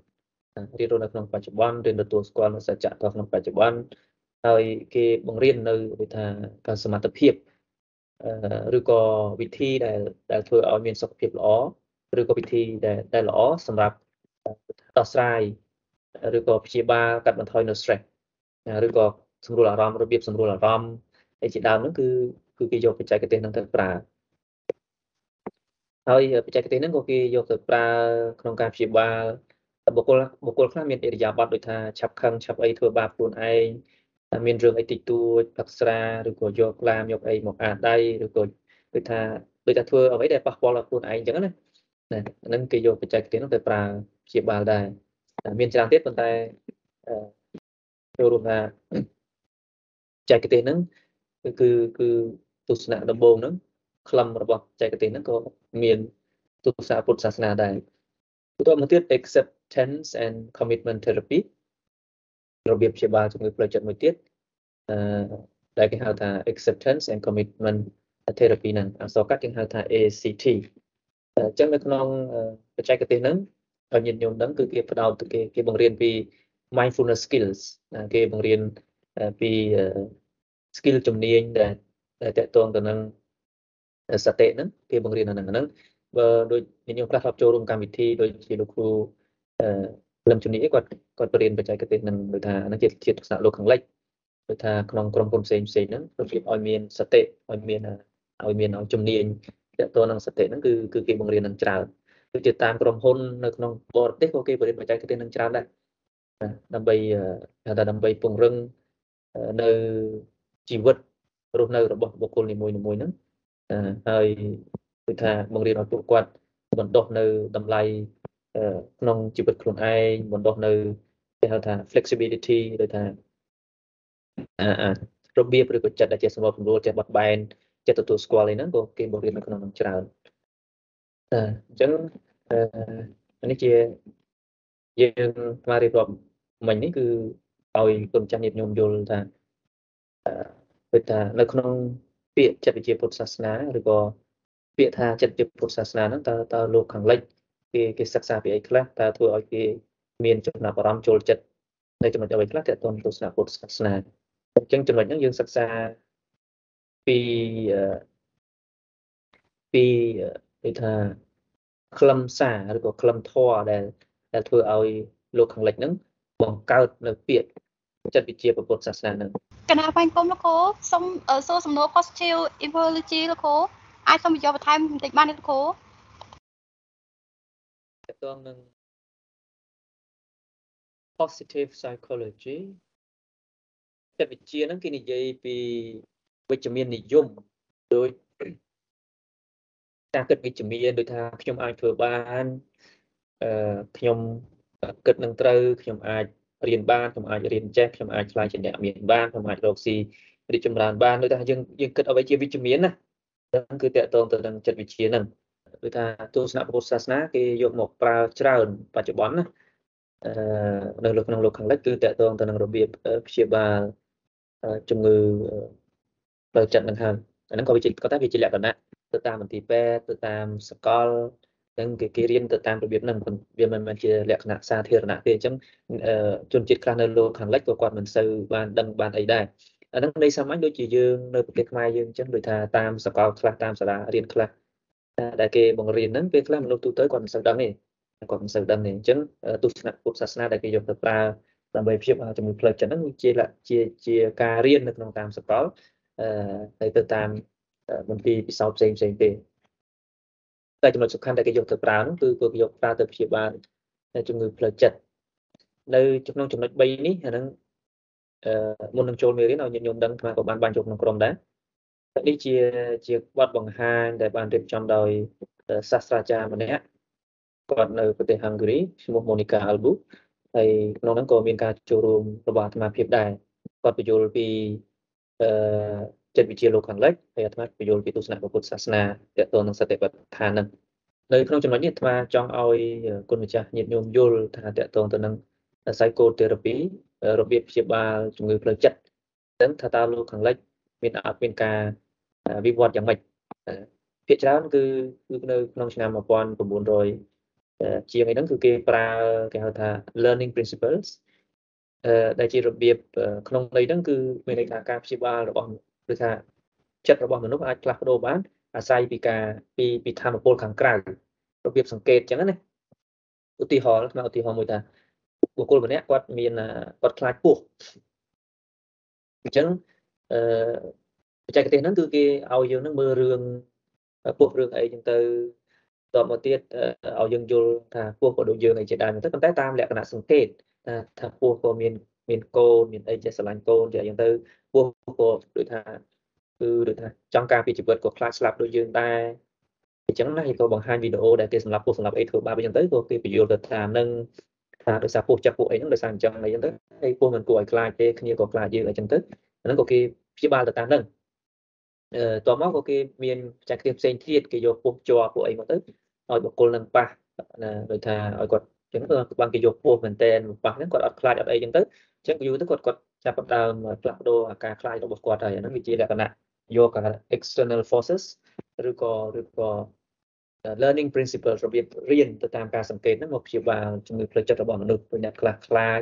S1: រៀនរស់នៅក្នុងបច្ចុប្បន្នរៀនទទួលស្គាល់នូវសច្ចធម៌ក្នុងបច្ចុប្បន្នហើយគេបង្រៀននៅវិថាការសមត្ថភាពឬក៏វិធីដែលដែលធ្វើឲ្យមានសុខភាពល្អឬក៏វិធីដែលដែលល្អសម្រាប់ដោះស្រាយឬក៏ព្យាបាលកាត់បន្ថយនៅ stress ឬក៏ សម្រួលអារម្មណ៍របៀបសម្រួលអារម្មណ៍អីជាដើមហ្នឹងគឺគឺគេយកបច្ចេកទេសហ្នឹងទៅប្រើហើយបច្ចេកទេសហ្នឹងក៏គេយកទៅប្រើក្នុងការព្យាបាលបុគ្គលបុគ្គលខ្លះមានអិរិយាបថដូចថាឆាប់ខឹងឆាប់អីធ្វើបាបខ្លួនឯងមានរឿងអីតិចតួចផឹកស្រាឬក៏យកក្លាមយកអីមកអាដៃឬក៏ដូចថាដូចថាធ្វើអ្វីដែលប៉ះពាល់ដល់ខ្លួនឯងអញ្ចឹងណាណាហ្នឹងគេយកបច្ចេកទេសនោះទៅប្រើព្យាបាលដែរមានច្រើនទៀតប៉ុន្តែចូលរួមថាប ច្ចេកទេសហ្នឹងគឺគឺទស្សនៈដំបូងហ្នឹងខ្លឹមរបស់បច្ចេកទេសហ្នឹងក៏មានទស្សនៈពុទ្ធសាសនាដែរបន្ទាប់មកទៀត accept acceptance and commitment therapy របៀបព្យាបាលជំងឺផ្លូវចិត្តមួយទៀតអឺដែលគេហៅថា acceptance and commitment therapy ហ្នឹងអក្សរកាត់គេហៅថា ACT អញ្ចឹងនៅក្នុងបច្ចេកទេសហ្នឹងឲ្យញាតិញោមហ្នឹងគឺគេផ្ដោតគេគេបង្រៀនពី mindfulness skills គេបង្រៀន ពី skill ជំនាញដែលតកតងទៅនឹងសតិហ្នឹងគេបង្រៀននៅហ្នឹងបើដូចញាតិញោមខ្លះធ្លាប់ចូលរួមកម្មវិធីដូចជាលោកគ្រូអឺលឹមជំនាញគាត់គាត់បរៀនបច្ចេកទេសនឹងដូចថាហ្នឹងជាជាទស្សនៈលោកខាងលិចដូចថាក្នុងក្រុមហ៊ុនផ្សេងផ្សេងហ្នឹងរបៀបឲ្យមានសតិឲ្យមានឲ្យមានឲ្យជំនាញតកតងនឹងសតិហ្នឹងគឺគឺគេបង្រៀននឹងច្រើនដូចជាតាមក្រុមហ៊ុននៅក្នុងបរទេសក៏គេបរៀនបច្ចេកទេសនឹងច្រើនដែរដើម្បីថាដើម្បីពង្រឹង នៅជីវិតរស់នៅរបស់បុគ្គលនីមួយៗហ្នឹងហើយគឺថាបង្រៀនឲ្យពួកគាត់បណ្ដុះនៅតម្លៃក្នុងជីវិតខ្លួនឯងបណ្ដុះនៅគេហៅថា flexibility ដូចថារបៀបឬក៏ចិត្តដែលជាសម្បត្តិសម្រួលចេះបត់បែនចេះទទួលស្គាល់អីហ្នឹងក៏គេបង្រៀននៅក្នុងនឹងច្រើនអញ្ចឹងនេះជាយើងស្មារតីរាប់មិញនេះគឺ ឲ្យគុណចាស់ញាតិញោមយល់ថាគឺថានៅក្នុងពាក្យចិត្តវិទ្យាពុទ្ធសាសនាឬក៏ពាក្យថាចិត្តវិទ្យាពុទ្ធសាសនាហ្នឹងតើតើលោកខាងលិចគេគេសិក្សាពីអីខ្លះតើធ្វើឲ្យគេមានចំណាប់អារម្មណ៍ចូលចិត្តនៅចំណុចអ្វីខ្លះទាក់ទងទស្សនៈពុទ្ធសាសនាអញ្ចឹងចំណុចហ្នឹងយើងសិក្សាពីពីគេថាខ្លឹមសារឬក៏ខ្លឹមធម៌ដែលដែលធ្វើឲ្យលោកខាងលិចហ្នឹងបង្កើតនៅពាក្យ ចិត្តវិទ្យាពុទ្ធសាសនាហ្នឹង
S2: កណាបាញ់គុំលោកគ្រូសូមសួរសំណួរ positive evolution លោកគ្រូអាចសូមបញ្យល់បន្ថែមបន្តិចបានទេលោកគ្រូ
S1: តើតងនឹង positive psychology ចិត្តវិទ្យាហ្នឹងគេនិយាយពីវិជ្ជមាននិយមដោយការគិតវិជ្ជមានដូចថាខ្ញុំអាចធ្វើបានអឺខ្ញុំគិតនឹងត្រូវខ្ញុំអាច រៀនបានខ្ញុំអាចរៀនចេះខ្ញុំអាចឆ្លើយជាអ្នកមានបានខ្ញុំអាចរកស៊ីរីកចម្រើនបានដូចថាយើងយើងគិតអ្វីជាវិជ្ជមានណាហ្នឹងគឺតកតងទៅនឹងចិត្តវិទ្យាហ្នឹងដូចថាទស្សនៈពុទ្ធសាសនាគេយកមកប្រើច្រើនបច្ចុប្បន្នណាអឺនៅលើក្នុងលោកខាងលិចគឺតកតងទៅនឹងរបៀបព្យាបាលជំងឺផ្លូវចិត្តហ្នឹងហើយអាហ្នឹងក៏វាជាគាត់ថាវាជាលក្ខណៈទៅតាមមន្ទីរពេទ្យទៅតាមសកល ហ្នឹងគេគេរៀនទៅតាមរបៀបហ្នឹងវាមិនមែនជាលក្ខណៈសាធារណៈទេអញ្ចឹងជនជាតិខ្លះនៅលោកខាងលិចក៏គាត់មិនសូវបានដឹងបានអីដែរអាហ្នឹងនៃសាមញ្ញដូចជាយើងនៅប្រទេសខ្មែរយើងអញ្ចឹងដូចថាតាមសកលខ្លះតាមសាលារៀនខ្លះដែលគេបង្រៀនហ្នឹងពេលខ្លះមនុស្សទូទៅគាត់មិនសូវដឹងទេគាត់មិនសូវដឹងទេអញ្ចឹងទស្សនៈពុទ្ធសាសនាដែលគេយកទៅប្រើដើម្បីព្យាបាលជំងឺផ្លូវចិត្តហ្នឹងជាជាជាការរៀននៅក្នុងតាមសកលអឺហើយទៅតាមមន្ទីរពិសោធន៍ផ្សេងផ្សេងទេ តែចំណុចសំខាន់ដែលគេយកទៅប្រើនោះគឺគេយកប្រើទៅព្យាបាលជំងឺផ្លូវចិត្តនៅក្នុងចំណុច3នេះអាហ្នឹងអឺមុននឹងចូលមេរៀនឲ្យញាតិញោមដឹងថាក៏បានបានចូលក្នុងក្រុមដែរនេះជាជាបទបង្ហាញដែលបានរៀបចំដោយសាស្ត្រាចារ្យម្នាក់គាត់នៅប្រទេសហង្គារីឈ្មោះ Monica Albu ហើយក្នុងហ្នឹងក៏មានការចូលរួមរបស់អាត្មាភាពដែរគាត់បញ្យល់ពីអឺ ចិត្តវិទ្យាលោកខាងលិចហើយអាត្មាបញ្យល់ពីទស្សនៈពុទ្ធសាសនាទាក់ទងនឹងសតិប្បដ្ឋានហ្នឹងនៅក្នុងចំណុចនេះអាត្មាចង់ឲ្យគុណម្ចាស់ញាតិញោមយល់ថាទាក់ទងទៅនឹង psychotherapy របៀបព្យាបាលជំងឺផ្លូវចិត្តហ្នឹងថាតើលោកខាងលិចមានអត់មានការវិវត្តយ៉ាងម៉េចភាគច្រើនគឺគឺនៅក្នុងឆ្នាំ1900ជាងអីហ្នឹងគឺគេប្រើគេហៅថា learning principles ដែលជារបៀបក្នុងន័យហ្នឹងគឺមានន័យថាការព្យាបាលរបស់ ឬថាចិត្តរបស់មនុស្សអាចផ្លាស់ប្ដូរបានអាស្រ័យពីការពីពីធម៌ពលខាងក្រៅរបៀបសង្កេតអញ្ចឹងណាឧទាហរណ៍ខ្ញុំឧទាហរណ៍មួយថាបុគ្គលម្នាក់គាត់មានគាត់ខ្លាចពស់អញ្ចឹងអឺបច្ចេកទេសហ្នឹងគឺគេឲ្យយើងនឹងមើលរឿងពស់រឿងអីចឹងទៅតមកទៀតឲ្យយើងយល់ថាពស់ក៏ដូចយើងអីជាដើមទៅប៉ុន្តែតាមលក្ខណៈសង្កេតថាថាពស់ក៏មានមានកូនមានអីចេះស្រឡាញ់កូនជាយ៉ាងទៅ ពស់ក៏ដូចថាគឺដូចថាចង់ការពីជីវិតក៏ខ្លាចស្លាប់ដូចយើងដែរអញ្ចឹងណាគេក៏បង្ហាញវីដេអូដែលគេសម្រាប់ពស់សម្រាប់អីធ្វើបាបអញ្ចឹងទៅក៏គេបញ្យល់ទៅតាមនឹងថាដោយសារពស់ចិត្តពស់អីហ្នឹងដោយសារអញ្ចឹងអីចឹងទៅហើយពស់មិនគួរឲ្យខ្លាចទេគ្នាក៏ខ្លាចយើងអញ្ចឹងទៅអាហ្នឹងក៏គេព្យាបាលទៅតាមហ្នឹងអឺតមកក៏គេមានបច្ចេកទេសផ្សេងទៀតគេយកពស់ជាប់ពស់អីមកទៅឲ្យបុគ្គលនឹងប៉ះណាដូចថាឲ្យគាត់ចឹងបានគេយកពោះមែនតែនប៉ះហ្នឹងគាត់អត់ខ្លាចអត់អីចឹងទៅចឹងយូរទៅគាត់គាត់ ចាប់ផ្ដើមផ្លាស់ប្ដូរអាការខ្លាចរបស់គាត់ហើយអាហ្នឹងវាជាលក្ខណៈយកអា external forces ឬក៏ឬក៏ learning principle របៀបរៀនទៅតាមការសង្កេតហ្នឹងមកព្យាបាលជំងឺផ្លូវចិត្តរបស់មនុស្សដូចអ្នកខ្លះខ្លាច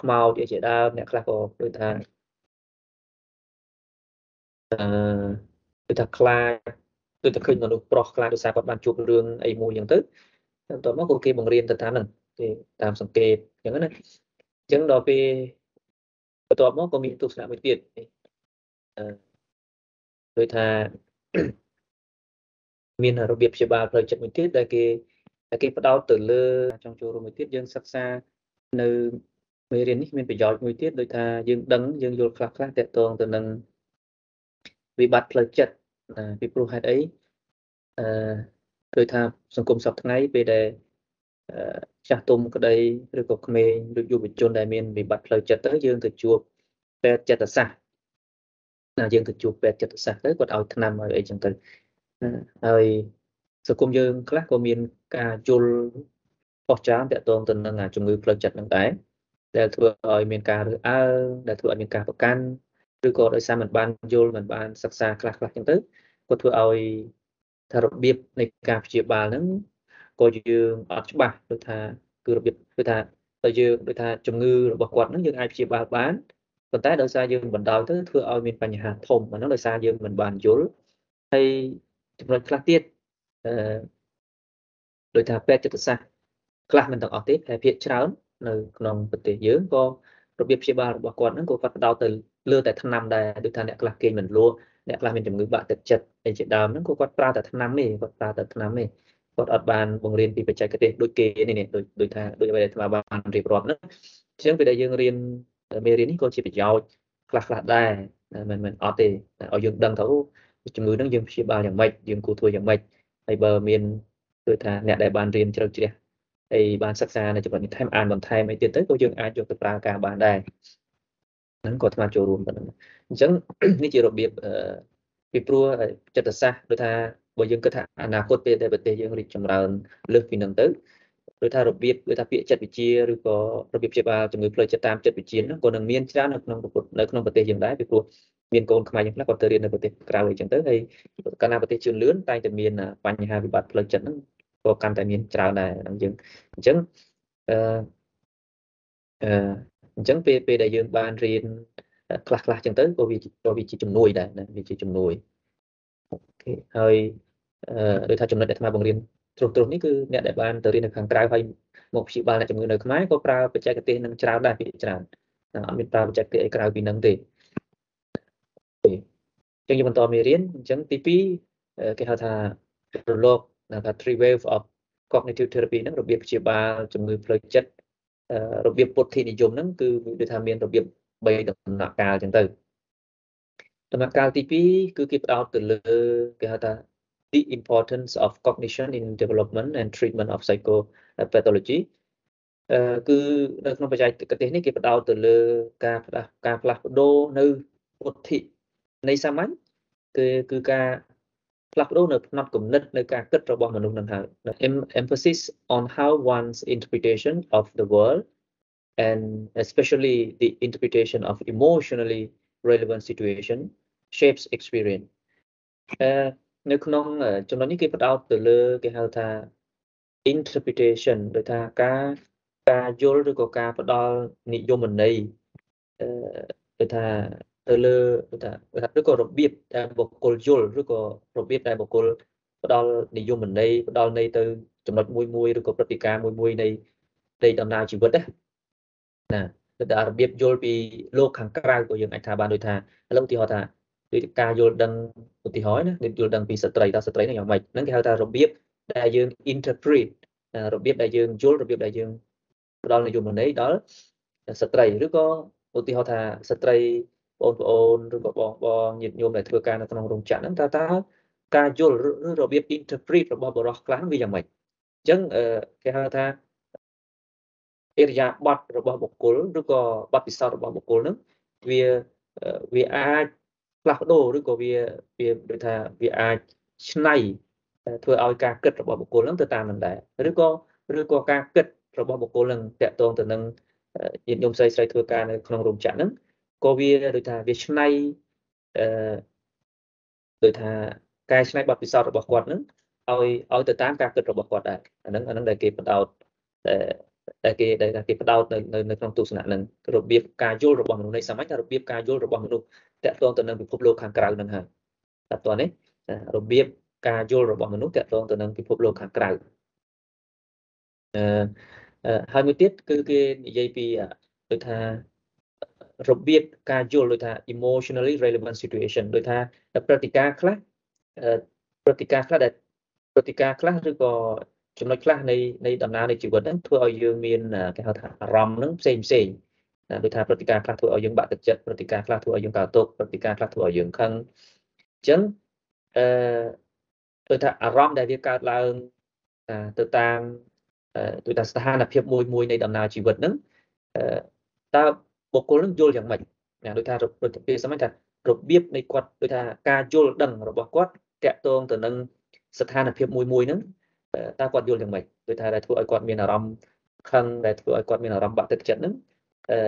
S1: ខ្មោចអីជាដើមអ្នកខ្លះក៏ដូចថាអឺដូចថាខ្លាចដូចតែឃើញមនុស្សប្រុសខ្លាចដោយសារគាត់បានជួបរឿងអីមួយអញ្ចឹងទៅបន្ទាប់មកក៏គេបង្រៀនទៅតាមហ្នឹងគេតាមសង្កេតអញ្ចឹងណាអញ្ចឹងដល់ពេល បន្ទាប់មកក៏មានទស្សនៈមួយទៀតអឺដូចថាមានរបៀបព្យាបាលផ្លូវចិត្តមួយទៀតដែលគេដែលគេផ្ដោតទៅលើចង់ចូលរួមមួយទៀតយើងសិក្សានៅមេរៀននេះមានប្រយោជន៍មួយទៀតដូចថាយើងដឹងយើងយល់ខ្លះខ្លះតកតងទៅនឹងវិបត្តិផ្លូវចិត្តណាពីព្រោះហេតុអីអឺដូចថាសង្គមសពថ្ងៃពេលដែល ចាស់ទុំក្តីឬក៏ក្មេងឬយុវជនដែលមានវិបត្តិផ្លូវចិត្តទៅយើងទៅជួបពេទ្យចិត្តសាស្ត្រណាយើងទៅជួបពេទ្យចិត្តសាស្ត្រទៅគាត់ឲ្យថ្នាំឲ្យអីចឹងទៅហើយសង្គមយើងខ្លះក៏មានការយល់បោះចានតកតងទៅនឹងជំងឺផ្លូវចិត្តហ្នឹងដែរដែលធ្វើឲ្យមានការរើសអើងដែលធ្វើឲ្យមានការប្រកាន់ឬក៏ដោយសារមិនបានយល់មិនបានសិក្សាខ្លះខ្លះចឹងទៅក៏ធ្វើឲ្យថារបៀបនៃការព្យាបាលហ្នឹង ក៏យើងអត់ច្បាស់ដូចថាគឺរបៀបគឺថាទៅយើងដូចថាជំងឺរបស់គាត់ហ្នឹងយើងអាចព្យាបាលបានប៉ុន្តែដោយសារយើងបណ្ដោយទៅធ្វើឲ្យមានបញ្ហាធំអាហ្នឹងដោយសារយើងមិនបានយល់ហើយចំណុចខ្លះទៀតអឺដោយថាពេទ្យចិត្តសាស្ត្រខ្លះមិនទាំងអស់ទេតែភាគច្រើននៅក្នុងប្រទេសយើងក៏របៀបព្យាបាលរបស់គាត់ហ្នឹងក៏គាត់ផ្ដោតទៅលើតែថ្នាំដែរដូចថាអ្នកខ្លះគេមិនលក់អ្នកខ្លះមានជំងឺបាក់ទឹកចិត្តអីជាដើមហ្នឹងក៏គាត់ប្រើតែថ្នាំទេគាត់ប្រើតែថ្នាំទេ គាត់អត់បានបង្រៀនពីបច្ចេកទេសដូចគេនេះដូចដូចថាដូចអ្វីដែលអាបានរៀបរាប់ហ្នឹងអញ្ចឹងពេលដែលយើងរៀនមេរៀននេះក៏ជាប្រយោជន៍ខ្លះខ្លះដែរមិនមិនអត់ទេឲ្យយើងដឹងទៅជំងឺហ្នឹងយើងព្យាបាលយ៉ាងម៉េចយើងគួរធ្វើយ៉ាងម៉េចហើយបើមានគឺថាអ្នកដែលបានរៀនជ្រៅជ្រះហើយបានសិក្សានៅចំណុចនេះថែមអានបន្ថែមអីទៀតទៅក៏យើងអាចយកទៅប្រើការបានដែរហ្នឹងក៏អាត្មាចូលរួមទៅហ្នឹងអញ្ចឹងនេះជារបៀបពីព្រោះចិត្តសាស្ត្រដូចថា បើយើងគិតថាអនាគតពេលដែលប្រទេសយើងរីកចម្រើនលើសពីនឹងទៅដូចថារបៀបដូចថាពាក្យចិត្តវិជាឬក៏របៀបព្យាបាលជំងឺផ្លូវចិត្តតាមចិត្តវិជាហ្នឹងក៏នឹងមានច្រើននៅក្នុងនៅក្នុងប្រទេសយើងដែរពីព្រោះមានកូនខ្មែរយើងខ្លះគាត់ទៅរៀននៅប្រទេសក្រៅអីចឹងទៅហើយកាលណាប្រទេសជឿនលឿនតែងតែមានបញ្ហាវិបត្តិផ្លូវចិត្តហ្នឹងក៏កាន់តែមានច្រើនដែរហ្នឹងយើងអញ្ចឹងអឺអឺអញ្ចឹងពេលពេលដែលយើងបានរៀនខ្លះខ្លះចឹងទៅក៏វាក៏វាជាជំនួយដែរណាវាជាជំនួយអូខេហើយអឺ ដូចថាចំណុចដែលអាត្មាបង្រៀនត្រុសត្រុសនេះគឺអ្នកដែលបានទៅរៀននៅខាងក្រៅហើយមកព្យាបាលអ្នកជំងឺនៅខ្មែរក៏ប្រើបច្ចេកទេសនឹងច្រើនដែរពីច្រើនអត់មានប្រើបច្ចេកទេសអីក្រៅពីនឹងទេអញ្ចឹងយើងបន្តមេរៀនអញ្ចឹងទី2គេហៅថារលកថា three wave of cognitive therapy ហ្នឹងរបៀបព្យាបាលជំងឺផ្លូវចិត្តរបៀបពុទ្ធិនិយមហ្នឹងគឺដូចថាមានរបៀប3ដំណាក់កាលអញ្ចឹងទៅដំណាក់កាលទី2គឺគេផ្ដោតទៅលើគេហៅថា the importance of cognition in development and treatment of psychopathology អឺគឺនៅក្នុងបច្ចេកទេសនេះគេផ្ដោតទៅលើការផ្លាស់ការផ្លាស់ប្ដូរនៅពុទ្ធិនៃសាមញ្ញគឺគឺការផ្លាស់ប្ដូរនៅផ្នត់គំនិតនៅការគិតរបស់មនុស្សនឹងហើយ emphasis on how one's interpretation of the world and especially the interpretation of emotionally relevant situation shapes experience អឺ នៅក្នុងចំណុចនេះគេផ្ដោតទៅលើគេហៅថា interpretation ដូចថាការការយល់ឬក៏ការផ្ដល់និយមន័យអឺដូចថាទៅលើថាឬក៏របៀបដែលបុគ្គលយល់ឬក៏របៀបដែលបុគ្គលផ្ដល់និយមន័យផ្ដល់ន័យទៅចំណុចមួយមួយឬក៏ព្រឹត្តិការណ៍មួយមួយនៃនៃដំណើរជីវិតណាណាទៅដល់របៀបយល់ពីលោកខាងក្រៅក៏យើងអាចថាបានដូចថាឥឡូវឧទាហរណ៍ថា ដូចការយល់ដឹងឧទាហរណ៍ណាដូចយល់ដឹងពីស្ត្រីតើស្ត្រីហ្នឹងយ៉ាងម៉េចហ្នឹងគេហៅថារបៀបដែលយើង interpret របៀបដែលយើងយល់របៀបដែលយើងផ្ដល់និយមន័យដល់ស្ត្រីឬក៏ឧទាហរណ៍ថាស្ត្រីបងប្អូនឬក៏បងបងញាតិញោមដែលធ្វើការនៅក្នុងរោងចក្រហ្នឹងតើតើការយល់ឬរបៀប interpret របស់បរិសខ្លះវាយ៉ាងម៉េចអញ្ចឹងគេហៅថាអិរិយាបថរបស់បុគ្គលឬក៏បទពិសោធន៍របស់បុគ្គលហ្នឹងវាវាអាច ផ្លាស់ប្ដូរឬក៏វាវាដូចថាវាអាចឆ្នៃធ្វើឲ្យការគិតរបស់បុគ្គលហ្នឹងទៅតាមនឹងដែរឬក៏ឬក៏ការគិតរបស់បុគ្គលនឹងតកតងទៅនឹងញាតិញោមស្រីស្រីធ្វើការនៅក្នុងរោងចក្រហ្នឹងក៏វាដូចថាវាឆ្នៃអឺដូចថាកែឆ្នៃបទពិសោធន៍របស់គាត់ហ្នឹងឲ្យឲ្យទៅតាមការគិតរបស់គាត់ដែរអាហ្នឹងអាហ្នឹងដែលគេបដោត ដែលគេដែលគេបដោតនៅនៅក្នុងទស្សនៈហ្នឹងរបៀបការយល់របស់មនុស្សនៃសម័យថារបៀបការយល់របស់មនុស្សតកតងទៅនឹងពិភពលោកខាងក្រៅហ្នឹងហើយតែតោះនេះរបៀបការយល់របស់មនុស្សតកតងទៅនឹងពិភពលោកខាងក្រៅអឺហើយមួយទៀតគឺគេនិយាយពីដូចថារបៀបការយល់ដូចថា emotionally relevant situation ដូចថាព្រឹត្តិការណ៍ខ្លះព្រឹត្តិការណ៍ខ្លះដែលព្រឹត្តិការណ៍ខ្លះឬក៏ ចំណុចខ្លះនៃនៃដំណើរនៃជីវិតហ្នឹងធ្វើឲ្យយើងមានគេហៅថាអារម្មណ៍ហ្នឹងផ្សេងផ្សេងណាដូចថាព្រឹត្តិការណ៍ខ្លះធ្វើឲ្យយើងបាក់ទឹកចិត្តព្រឹត្តិការណ៍ខ្លះធ្វើឲ្យយើងកើតទុក្ខព្រឹត្តិការណ៍ខ្លះធ្វើឲ្យយើងខឹងអញ្ចឹងអឺដូចថាអារម្មណ៍ដែលវាកើតឡើងទៅតាមដូចថាស្ថានភាពមួយមួយនៃដំណើរជីវិតហ្នឹងតើបុគ្គលនឹងយល់យ៉ាងម៉េចណាដូចថាប្រតិភិសមថារបៀបនៃគាត់ដូចថាការយល់ដឹងរបស់គាត់តាក់ទងទៅនឹងស្ថានភាពមួយមួយហ្នឹង តើគាត់យល់យ៉ាងម៉េចដូចថាដែលធ្វើឲ្យគាត់មានអារម្មណ៍ខឹងដែលធ្វើឲ្យគាត់មានអារម្មណ៍បាក់ទឹកចិត្តហ្នឹងអឺ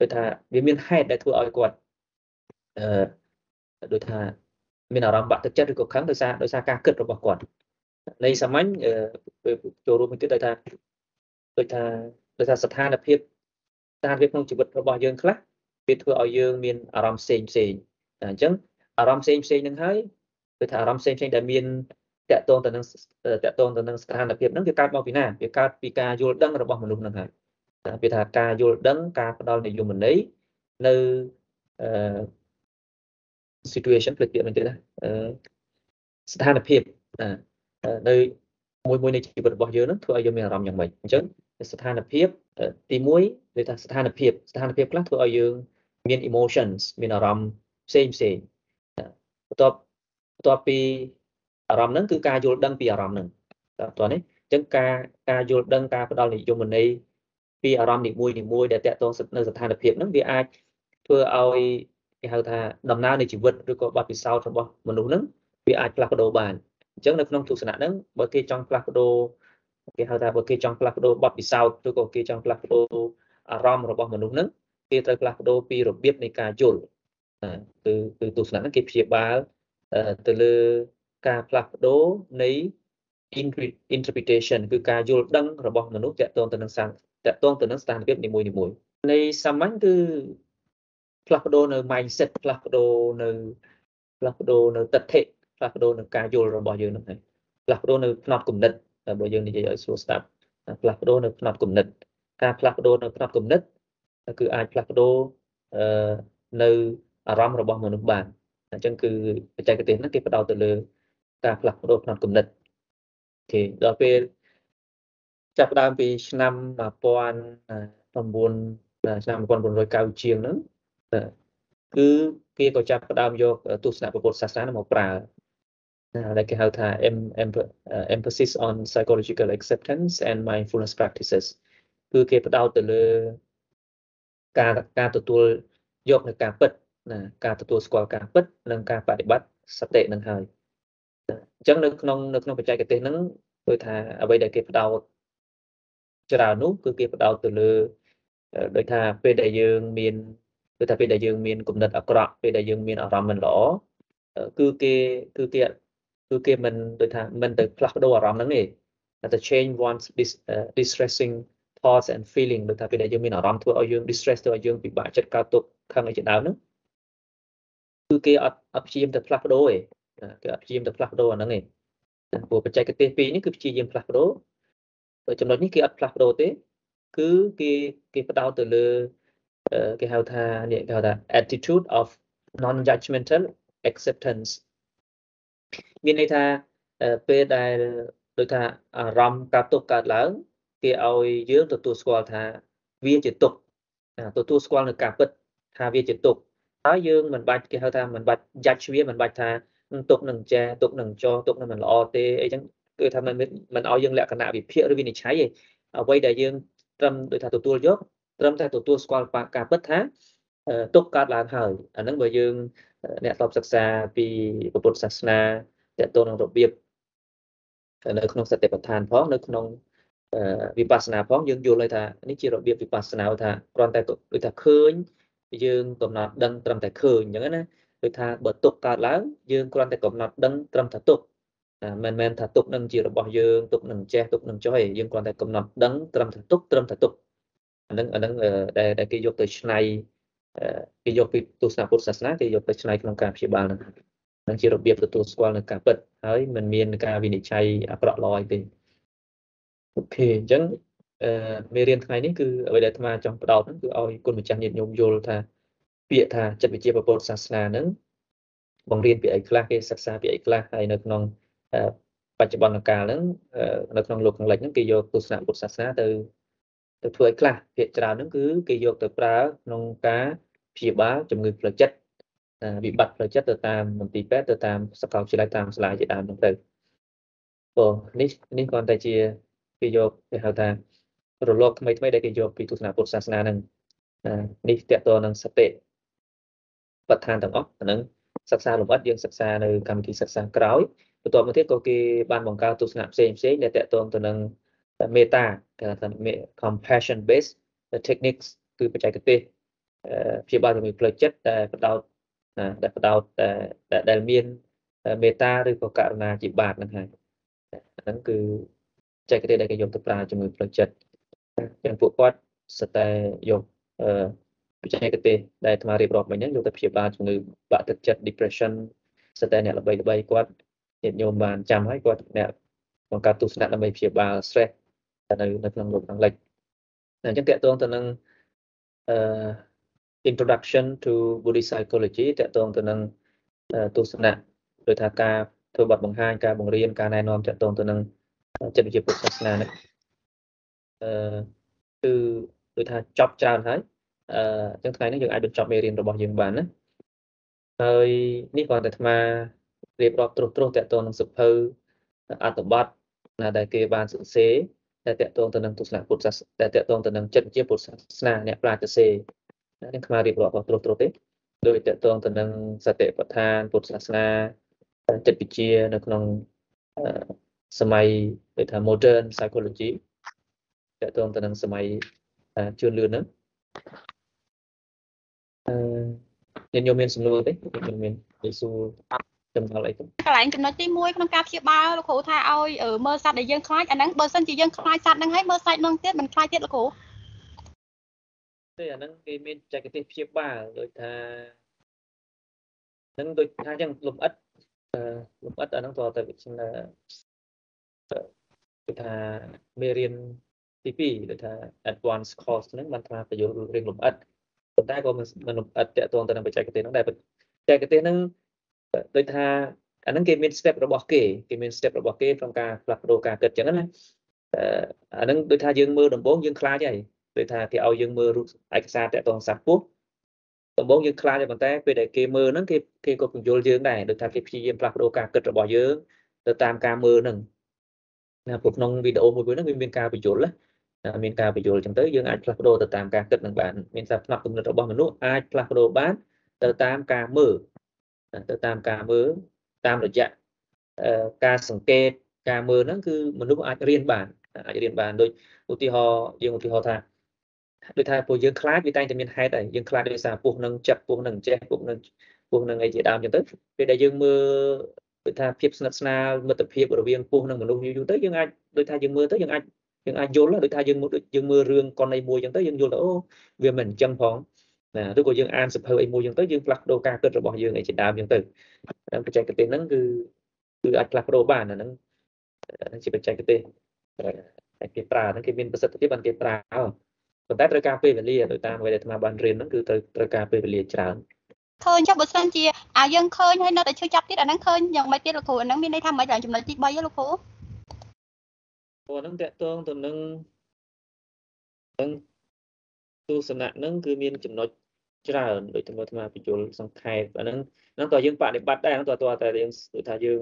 S1: ដូចថាវាមានហេតុដែលធ្វើឲ្យគាត់អឺដូចថាមានអារម្មណ៍បាក់ទឹកចិត្តឬក៏ខឹងដោយសារដោយសារការគិតរបស់គាត់នៃសាមញ្ញចូលរួមមួយទៀតដោយថាដូចថាដោយថាស្ថានភាពស្ថានភាពក្នុងជីវិតរបស់យើងខ្លះវាធ្វើឲ្យយើងមានអារម្មណ៍ផ្សេងផ្សេងអញ្ចឹងអារម្មណ៍ផ្សេងផ្សេងហ្នឹងហើយគឺថាអារម្មណ៍ផ្សេងផ្សេងដែលមាន តកតងទៅនឹងតកតងទៅនឹងស្ថានភាពហ្នឹងវាកើតមកពីណាវាកើតពីការយល់ដឹងរបស់មនុស្សហ្នឹងហើយវាថាការយល់ដឹងការផ្ដល់និយមន័យនៅអឺ situation ផ្លេចទៀតមែនទេណាស្ថានភាពនៅមួយមួយនៃជីវិតរបស់យើងនឹងធ្វើឲ្យយើងមានអារម្មណ៍យ៉ាងម៉េចអញ្ចឹងស្ថានភាពទី1គឺថាស្ថានភាពស្ថានភាពខ្លះធ្វើឲ្យយើងមាន emotions មានអារម្មណ៍ផ្សេងផ្សេងបន្ទាប់បន្ទាប់ពី អារម្មណ៍ហ្នឹងគឺការយល់ដឹងពីអារម្មណ៍ហ្នឹងតើតើនេះអញ្ចឹងការការយល់ដឹងការផ្ដល់និយមន័យពីអារម្មណ៍នីមួយនីមួយដែលតកតងនៅស្ថានភាពហ្នឹងវាអាចធ្វើឲ្យគេហៅថាដំណើរនៃជីវិតឬក៏បទពិសោធន៍របស់មនុស្សហ្នឹងវាអាចផ្លាស់ប្ដូរបានអញ្ចឹងនៅក្នុងទស្សនៈហ្នឹងបើគេចង់ផ្លាស់ប្ដូរគេហៅថាបើគេចង់ផ្លាស់ប្ដូរបទពិសោធន៍ឬក៏គេចង់ផ្លាស់ប្ដូរអារម្មណ៍របស់មនុស្សហ្នឹងគេត្រូវផ្លាស់ប្ដូរពីរបៀបនៃការយល់គឺគឺទស្សនៈហ្នឹងគេព្យាបាលទៅលើ ការផ្លាស់ប្ដូរនៃ interpretation គឺការយល់ដឹងរបស់មនុស្សតកតងទៅនឹងសាតកតងទៅនឹងស្ថានភាពនីមួយនីមួយនៃសាមញ្ញគឺផ្លាស់ប្ដូរនៅ mindset ផ្លាស់ប្ដូរនៅផ្លាស់ប្ដូរនៅទស្សនៈផ្លាស់ប្ដូរនៅការយល់របស់យើងហ្នឹងហើយផ្លាស់ប្ដូរនៅផ្នត់គំនិតបើយើងនិយាយឲ្យស្រួលស្ដាប់ផ្លាស់ប្ដូរនៅផ្នត់គំនិត ការផ្លាស់ប្ដូរនៅផ្នត់គំនិតគឺអាចផ្លាស់ប្ដូរអឺនៅអារម្មណ៍របស់មនុស្សបានអញ្ចឹងគឺបច្ចេកទេសហ្នឹងគេផ្ដោតទៅលើ ការផ្លាស់ប្ដូរផ្នត់គំនិតអូខេដល់ពេលចាប់ផ្ដើមពីឆ្នាំ1900ឆ្នាំ1990ជាងហ្នឹងគឺគេក៏ចាប់ផ្ដើមយកទស្សនៈពុទ្ធសាសនាមកប្រើដែលគេហៅថា emphasis on psychological acceptance and mindfulness practices គឺគេផ្ដោតទៅលើការការទទួលយកនៅការពិតណាការទទួលស្គាល់ការពិតនិងការបដិបត្តិសតិនឹងហើយ អញ្ចឹងនៅក្នុងនៅក្នុងបច្ចេកទេសហ្នឹងគឺថាអ្វីដែលគេផ្ដោតច្រើននោះគឺគេផ្ដោតទៅលើដោយថាពេលដែលយើងមានគឺថាពេលដែលយើងមានគំនិតអាក្រក់ពេលដែលយើងមានអារម្មណ៍មិនល្អគឺគេគឺគេគឺគេមិនដូចថាមិនទៅផ្លាស់ប្ដូរអារម្មណ៍ហ្នឹងទេតែ change one's dis, uh, distressing thoughts and feeling ដូចថាពេលដែលយើងមានអារម្មណ៍ធ្វើឲ្យយើង distress ធ្វើឲ្យយើងពិបាកចិត្តកើតទុក្ខខឹងអីជាដើមហ្នឹងគឺគេអត់អត់ព្យាយាមទៅផ្លាស់ប្ដូរទេ គេអត់ព្យាយាមទៅផ្លាស់ប្ដូរអាហ្នឹងទេព្រោះបច្ចេកទេសពីរនេះគឺព្យាយាមផ្លាស់ប្ដូរចំណុចនេះគេអត់ផ្លាស់ប្ដូរទេ គឺគេគេផ្ដោតទៅលើគេហៅថានេះគេហៅថា attitude of non judgmental acceptance មានន័យថាពេលដែលដូចថាអារម្មណ៍កើតទុកកើតឡើង គេឲ្យយើងទទួលស្គាល់ថាវាជាទុកទទួលស្គាល់នៅការពិតថាវាជាទុកហើយយើងមិនបាច់គេហៅថាមិនបាច់យ៉ាច់វាមិនបាច់ថា ទុកនឹងចេះទុកនឹងចោទុកនឹងមិនល្អទេអីចឹងគឺថាមិនមិនឲ្យយើងលក្ខណៈវិភាគឬវិនិច្ឆ័យទេអ្វីដែលយើងត្រឹមដូចថាទទួលយកត្រឹមតែទទួលស្គាល់ការពិតថាទុកកើតឡើងហើយអាហ្នឹងបើយើងអ្នកតបសិក្សាពីពុទ្ធសាសនាតទៅនឹងរបៀបនៅក្នុងសតិប្បដ្ឋានផងនៅក្នុងវិបស្សនាផងយើងយល់ហើយថានេះជារបៀបវិបស្សនាថាគ្រាន់តែដូចថាឃើញយើងកំណត់ដឹងត្រឹមតែឃើញអញ្ចឹងណា ដូចថាបើទុកកើតឡើងយើងគ្រាន់តែកំណត់ដឹងត្រឹមតែទុកមិនមែនថាទុកនឹងជារបស់យើងទុកនឹងចេះទុកនឹងចុះឯងយើងគ្រាន់តែកំណត់ដឹងត្រឹមតែទុកត្រឹមតែទុកអានឹងអានឹងដែលគេយកទៅឆ្នៃគេយកពីទស្សនៈពុទ្ធសាសនាគេយកទៅឆ្នៃក្នុងការព្យាបាលនឹងនឹងជារបៀបទទួលស្គាល់នៅការពិតហើយមិនមានការវិនិច្ឆ័យអាក្រក់ល្អទេអូខេអញ្ចឹងអឺមេរៀនថ្ងៃនេះគឺអ្វីដែលអាត្មាចង់ផ្ដោតហ្នឹងគឺឲ្យគុណម្ចាស់ញាតិញោមយល់ថា ពាក្យថាចិត្តវិទ្យាពុទ្ធសាសនាហ្នឹងបង្រៀនពីអីខ្លះគេសិក្សាពីអីខ្លះហើយនៅក្នុងបច្ចុប្បន្នកាលហ្នឹងនៅក្នុងលោកខាងលិចហ្នឹងគេយកទស្សនៈពុទ្ធសាសនាទៅទៅធ្វើឲ្យខ្លះភាគច្រើនហ្នឹងគឺគេយកទៅប្រើក្នុងការព្យាបាលជំងឺផ្លូវចិត្តវិបត្តិផ្លូវចិត្តទៅតាមមន្ទីរពេទ្យទៅតាមសាកលវិទ្យាល័យតាមសាលាជាដើមហ្នឹងទៅព្រោះនេះនេះគ្រាន់តែជាគេយកគេហៅថារលកថ្មីថ្មីដែលគេយកពីទស្សនៈពុទ្ធសាសនាហ្នឹងនេះតកតនឹងសតិ បឋានទាំងអស់អានឹងសិក្សាលម្អិតយើងសិក្សានៅកម្មវិធីសិក្សាក្រោយបន្ទាប់មកទៀតក៏គេបានបង្កើតទស្សនៈផ្សេងផ្សេងដែលតកតងទៅនឹងមេត្តាគេថា compassion based techniques គឺបច្ចេកទេសព្យាបាលជំងឺផ្លូវចិត្តដែលបដោតដែលបដោតដែលមានមេត្តាឬក៏ករុណាជាបាតហ្នឹងហើយហ្នឹងគឺបច្ចេកទេសដែលគេយកទៅប្រើជំងឺផ្លូវចិត្តចឹងពួកគាត់សិតតែយកអឺ បច្ចេកទេសដែលអាត្មារៀបរាប់មិញហ្នឹងយកទៅព្យាបាលជំងឺបាក់ទឹកចិត្ត depression សិតតែអ្នកល្បីល្បីគាត់ញាតិញោមបានចាំហើយគាត់អ្នកបង្កើតទស្សនៈដើម្បីព្យាបាល stress នៅនៅក្នុងលោកខាងលិចអញ្ចឹងតកតងទៅនឹងអឺ introduction to Buddhist psychology តកតងទៅនឹងទស្សនៈដូចថាការធ្វើបទបង្ហាញការបង្រៀនការណែនាំតកតងទៅនឹងចិត្តវិទ្យាពុទ្ធសាសនានេះអឺគឺដូចថាចប់ច្រើនហើយ អឺអញ្ចឹងថ្ងៃនេះយើងអាចបញ្ចប់មេរៀនរបស់យើងបានណាហើយនេះគ្រាន់តែអាត្មារៀបរាប់ត្រុសត្រុសតកតងនឹងសភៅអត្ថបទណាដែលគេបានសរសេរតែតកតងទៅនឹងទស្សនៈពុទ្ធសាសនាតែតកតងទៅនឹងចិត្តវិទ្យាពុទ្ធសាសនាអ្នកប្រាជ្ញសរសេរនេះខ្មែររៀបរាប់របស់ត្រុសត្រុសទេដោយតកតងទៅនឹងសតិប្បដ្ឋានពុទ្ធសាសនាចិត្តវិទ្យានៅក្នុងសម័យគេថា modern psychology តកតងទៅនឹងសម័យជឿនលឿនហ្នឹង អឺញោមមានសំណួរទេញោមមាននិយាយសួរចំដល់អីទៅ
S2: កន្លែងចំណុចទី1ក្នុងការព្យាបាលលោកគ្រូថាឲ្យមើលសត្វដែលយើងខ្លាចអាហ្នឹងបើសិនជាយើងខ្លាចសត្វហ្នឹងហើយមើលសាច់នឹងទៀតមិនខ្លាចទៀតលោកគ្រូ
S1: ទេអាហ្នឹងគេមានចែកទេសព្យាបាលដូចថាហ្នឹងដូចថាអញ្ចឹងលំអិតលំអិតអាហ្នឹងតើទៅគឺថាមេរៀនទី2ដូចថា advance course ហ្នឹងបានថាបញ្យល់រឿងលំអិត ប៉ុន្តែក៏មិនលំអិតតាក់ទងទៅនឹងបច្ចេកទេសហ្នឹងដែរបច្ចេកទេសហ្នឹងដូចថាអាហ្នឹងគេមាន step របស់គេគេមាន step របស់គេក្នុងការផ្លាស់ប្ដូរការគិតអញ្ចឹងណាអាហ្នឹងដូចថាយើងមើលដំបូងយើងខ្លាចហើយដូចថាគេឲ្យយើងមើលរូបឯកសារតាក់ទងសត្វពស់ដំបូងយើងខ្លាចប៉ុន្តែពេលដែលគេមើលហ្នឹងគេគេក៏ពន្យល់យើងដែរដូចថាគេព្យាយាមផ្លាស់ប្ដូរការគិតរបស់យើងទៅតាមការមើលហ្នឹងណាព្រោះក្នុងវីដេអូមួយហ្នឹងវាមានការបញ្យល់ណា មានការបញ្យល់អញ្ចឹងទៅយើងអាចផ្លាស់ប្ដូរទៅតាមការគិតនឹងបានមានសាផ្នែកគំនិតរបស់មនុស្សអាចផ្លាស់ប្ដូរបានទៅតាមការមើលទៅតាមការមើលតាមរយៈការសង្កេតការមើលហ្នឹងគឺមនុស្សអាចរៀនបានអាចរៀនបានដូចឧទាហរណ៍យើងឧទាហរណ៍ថាដូចថាពួកយើងខ្លាចវាតែងតែមានហេតុហើយយើងខ្លាចដោយសារពោះនឹងចិត្តពោះនឹងចេះពោះនឹងពោះនឹងអីជាដើមចឹងទៅពេលដែលយើងមើលដូចថាភាពស្និទ្ធស្នាលមិត្តភាពរវាងពោះនិងមនុស្សយូរយូរទៅយើងអាចដូចថាយើងមើលទៅយើងអាច យើងអាចយល់ដូចថាយើងដូចយើងមើលរឿងកុនអីមួយចឹងទៅយើងយល់ទៅអូវាមិនអញ្ចឹងផងណាឬក៏យើងអានសភៅអីមួយចឹងទៅយើងផ្លាស់ប្ដូរការគិតរបស់យើងអីជាដើមចឹងទៅបច្ចេកទេសហ្នឹងគឺគឺអាចផ្លាស់ប្ដូរបានអាហ្នឹងជាបច្ចេកទេសតែគេប្រើហ្នឹងគេមានប្រសិទ្ធភាពបានគេប្រើប៉ុន្តែត្រូវការពេលវេលាដោយតាមអ្វីដែលអាត្មាបានរៀនហ្នឹងគឺត្រូវត្រូវការពេលវេលាច្រើន
S2: ឃើញចុះបើសិនជាអាយើងឃើញហើយនៅតែឈឺចាប់ទៀតអាហ្នឹងឃើញយ៉ាងម៉េចទៀតលោកគ្រូអាហ្នឹងមានន័យថាមិនដល់ចំណុចទី3លោកគ្រូ
S1: ព្រោះហ្នឹងតកតងទៅនឹងនឹងទស្សនៈហ្នឹងគឺមានចំណុចច្រើនដូចទៅអាត្មាបញ្យលសង្ខេបអាហ្នឹងហ្នឹងតើយើងបដិបត្តិដែរហ្នឹងតើតើតែយើងដូចថាយើង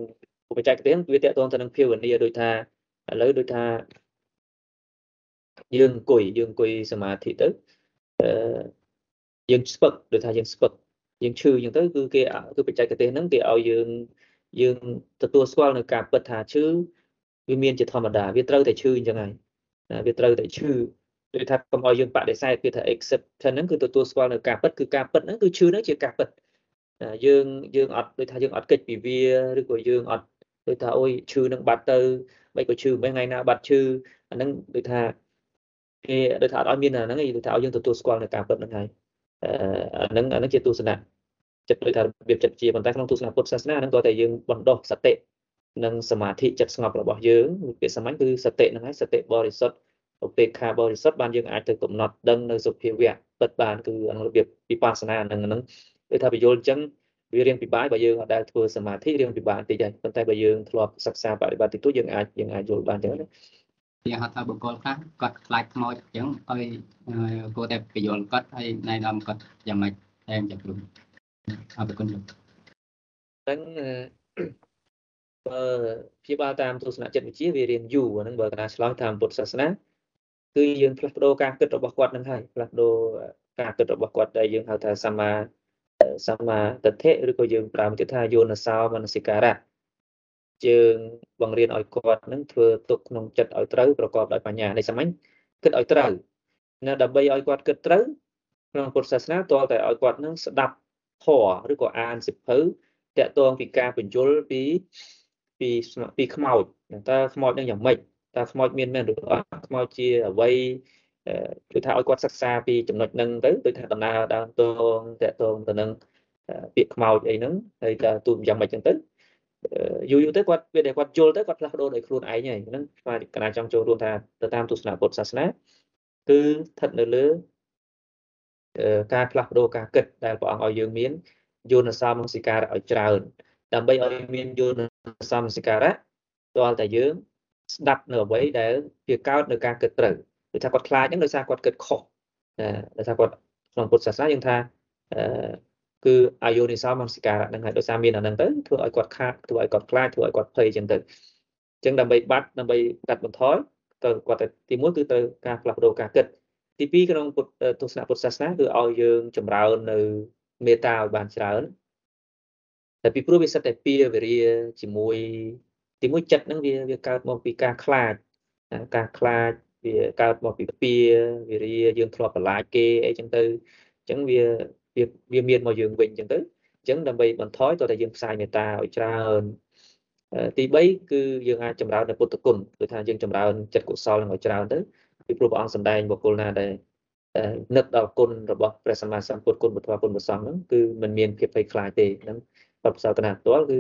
S1: បច្ចេកទេសវាតកតងទៅនឹងភាវនាដូចថាឥឡូវដូចថាយើងអង្គុយយើងអង្គុយសមាធិទៅអឺយើងស្ពឹកដូចថាយើងស្ពឹកយើងឈឺអញ្ចឹងទៅគឺគេគឺបច្ចេកទេសហ្នឹងគេឲ្យយើងយើងទទួលស្គាល់នៅការពិតថាឈឺ វាមានជាធម្មតាវាត្រូវតែឈឺអញ្ចឹងហើយវាត្រូវតែឈឺដូចថាកុំឲ្យយើងបដិសេធគឺថា accept ហ្នឹងគឺទទួលស្គាល់នៅការពិតគឺការពិតហ្នឹងគឺឈឺហ្នឹងជាការពិតយើងយើងអត់ដូចថាយើងអត់កិច្ចពីវាឬក៏យើងអត់ដូចថាអូយឈឺនឹងបាត់ទៅមិនក៏ឈឺមិនថ្ងៃណាបាត់ឈឺអាហ្នឹងដូចថាគេដូចថាអត់ឲ្យមានអាហ្នឹងឯងដូចថាឲ្យយើងទទួលស្គាល់នៅការពិតហ្នឹងហើយអាហ្នឹងអាហ្នឹងជាទស្សនៈចិត្តដូចថារបៀបចិត្តជាប៉ុន្តែក្នុងទស្សនៈពុទ្ធសាសនាហ្នឹងតើតែយើងបណ្ដោះសតិ និងសមាធិចិត្តស្ងប់របស់យើងពាក្យសាមញ្ញគឺសតិហ្នឹងហើយសតិបរិសុទ្ធឧបេក្ខាបរិសុទ្ធបានយើងអាចទៅកំណត់ដឹងនៅសុភាវៈពិតបានគឺរបៀបវិបស្សនាហ្នឹងហ្នឹងដូចថាបញ្យល់អញ្ចឹងវារៀងពិបាកបើយើងអត់ដែលធ្វើសមាធិរៀងពិបាកបន្តិចដែរប៉ុន្តែបើយើងធ្លាប់សិក្សាបប្រតិបត្តិតិចតួចយើងអាចយើងអាចយល់បានអញ្ចឹងណា
S3: យើងហៅថាបុគ្គលខ្លះគាត់ខ្លាចខ្មោចអញ្ចឹងឲ្យគួរតែបញ្យល់គាត់ហើយណែនាំគាត់យ៉ាងម៉េចតែចាំព្រមអរគុណលោក
S1: ហ្នឹង បើព្យាបាលតាមទស្សនៈចិត្តវិទ្យាវារៀនយូរហ្នឹងបើកណាឆ្លងតាមពុទ្ធសាសនាគឺយើងផ្លាស់ប្ដូរការគិតរបស់គាត់នឹងហើយផ្លាស់ប្ដូរការគិតរបស់គាត់ដែលយើងហៅថាសម្មាសម្មាទិដ្ឋិឬក៏យើងប្រើមួយទៀតថាយោនសោមនសិការៈយើងបង្រៀនឲ្យគាត់នឹងធ្វើទុកក្នុងចិត្តឲ្យត្រូវប្រកបដោយបញ្ញានៃសាមញ្ញគិតឲ្យត្រូវណាដើម្បីឲ្យគាត់គិតត្រូវក្នុងពុទ្ធសាសនាតើតែឲ្យគាត់នឹងស្ដាប់ធម៌ឬក៏អានសិភៅតកតងពីការបញ្យលពី ពីពីខ្មោចតើខ្មោចនឹងយ៉ាងម៉េចតើខ្មោចមានមែនឬអត់ខ្មោចជាអ្វីគឺថាឲ្យគាត់សិក្សាពីចំណុចហ្នឹងទៅដូចថាដំណើរដើមតងតកតងទៅនឹងពាក្យខ្មោចអីហ្នឹងហើយតើទូយ៉ាងម៉េចចឹងទៅយូរយូរទៅគាត់វាដែលគាត់យល់ទៅគាត់ផ្លាស់ប្ដូរដោយខ្លួនឯងហើយហ្នឹងស្មារតីកណាចង់ចូលរួមថាទៅតាមទស្សនៈពុទ្ធសាសនាគឺស្ថិតនៅលើការផ្លាស់ប្ដូរការគិតដែលព្រះអង្គឲ្យយើងមានយន្តសមសិការៈឲ្យច្រើនដើម្បីឲ្យមានយន្ត សមសិការៈទាល់តែយើងស្ដាប់នៅអ្វីដែលវាកើតនៅការគិតត្រូវគឺថាគាត់ខ្លាចហ្នឹងដោយសារគាត់គិតខុសដោយសារគាត់ក្នុងពុទ្ធសាសនាយើងថាអឺគឺអាយុនិសោមនសិការៈហ្នឹងហើយដោយសារមានអាហ្នឹងទៅធ្វើឲ្យគាត់ខាតធ្វើឲ្យគាត់ខ្លាចធ្វើឲ្យគាត់ភ័យចឹងទៅអញ្ចឹងដើម្បីបាត់ដើម្បីកាត់បន្ថយទៅគាត់ទៅទី1គឺទៅការផ្លាស់ប្ដូរការគិតទី2ក្នុងពុទ្ធទស្សនៈពុទ្ធសាសនាគឺឲ្យយើងចម្រើននៅមេត្តាឲ្យបានច្រើន តែពីព្រោះវាសិតតែពៀវិរិយជាមួយទីមួយចិត្តហ្នឹងវាវាកើតមកពីការខ្លាចការខ្លាចវាកើតមកពីពៀវិរិយយើងធ្លាប់ប្រឡាចគេអីចឹងទៅអញ្ចឹងវាវាវាមានមកយើងវិញចឹងទៅអញ្ចឹងដើម្បីបន្ថយតើតែយើងផ្សាយមេត្តាឲ្យច្រើនទី3គឺយើងអាចចម្រើននៅពុទ្ធគុណគឺថាយើងចម្រើនចិត្តកុសលនឹងឲ្យច្រើនទៅពីព្រោះព្រះអង្គសម្ដែងបុគ្គលណាដែលនឹកដល់គុណរបស់ព្រះសម្មាសម្ពុទ្ធគុណបុត្រគុណប្រសង្ឃហ្នឹងគឺมันមានភាពភ័យខ្លាចទេហ្នឹង បបផ្សោតនាផ្ទាល់គឺ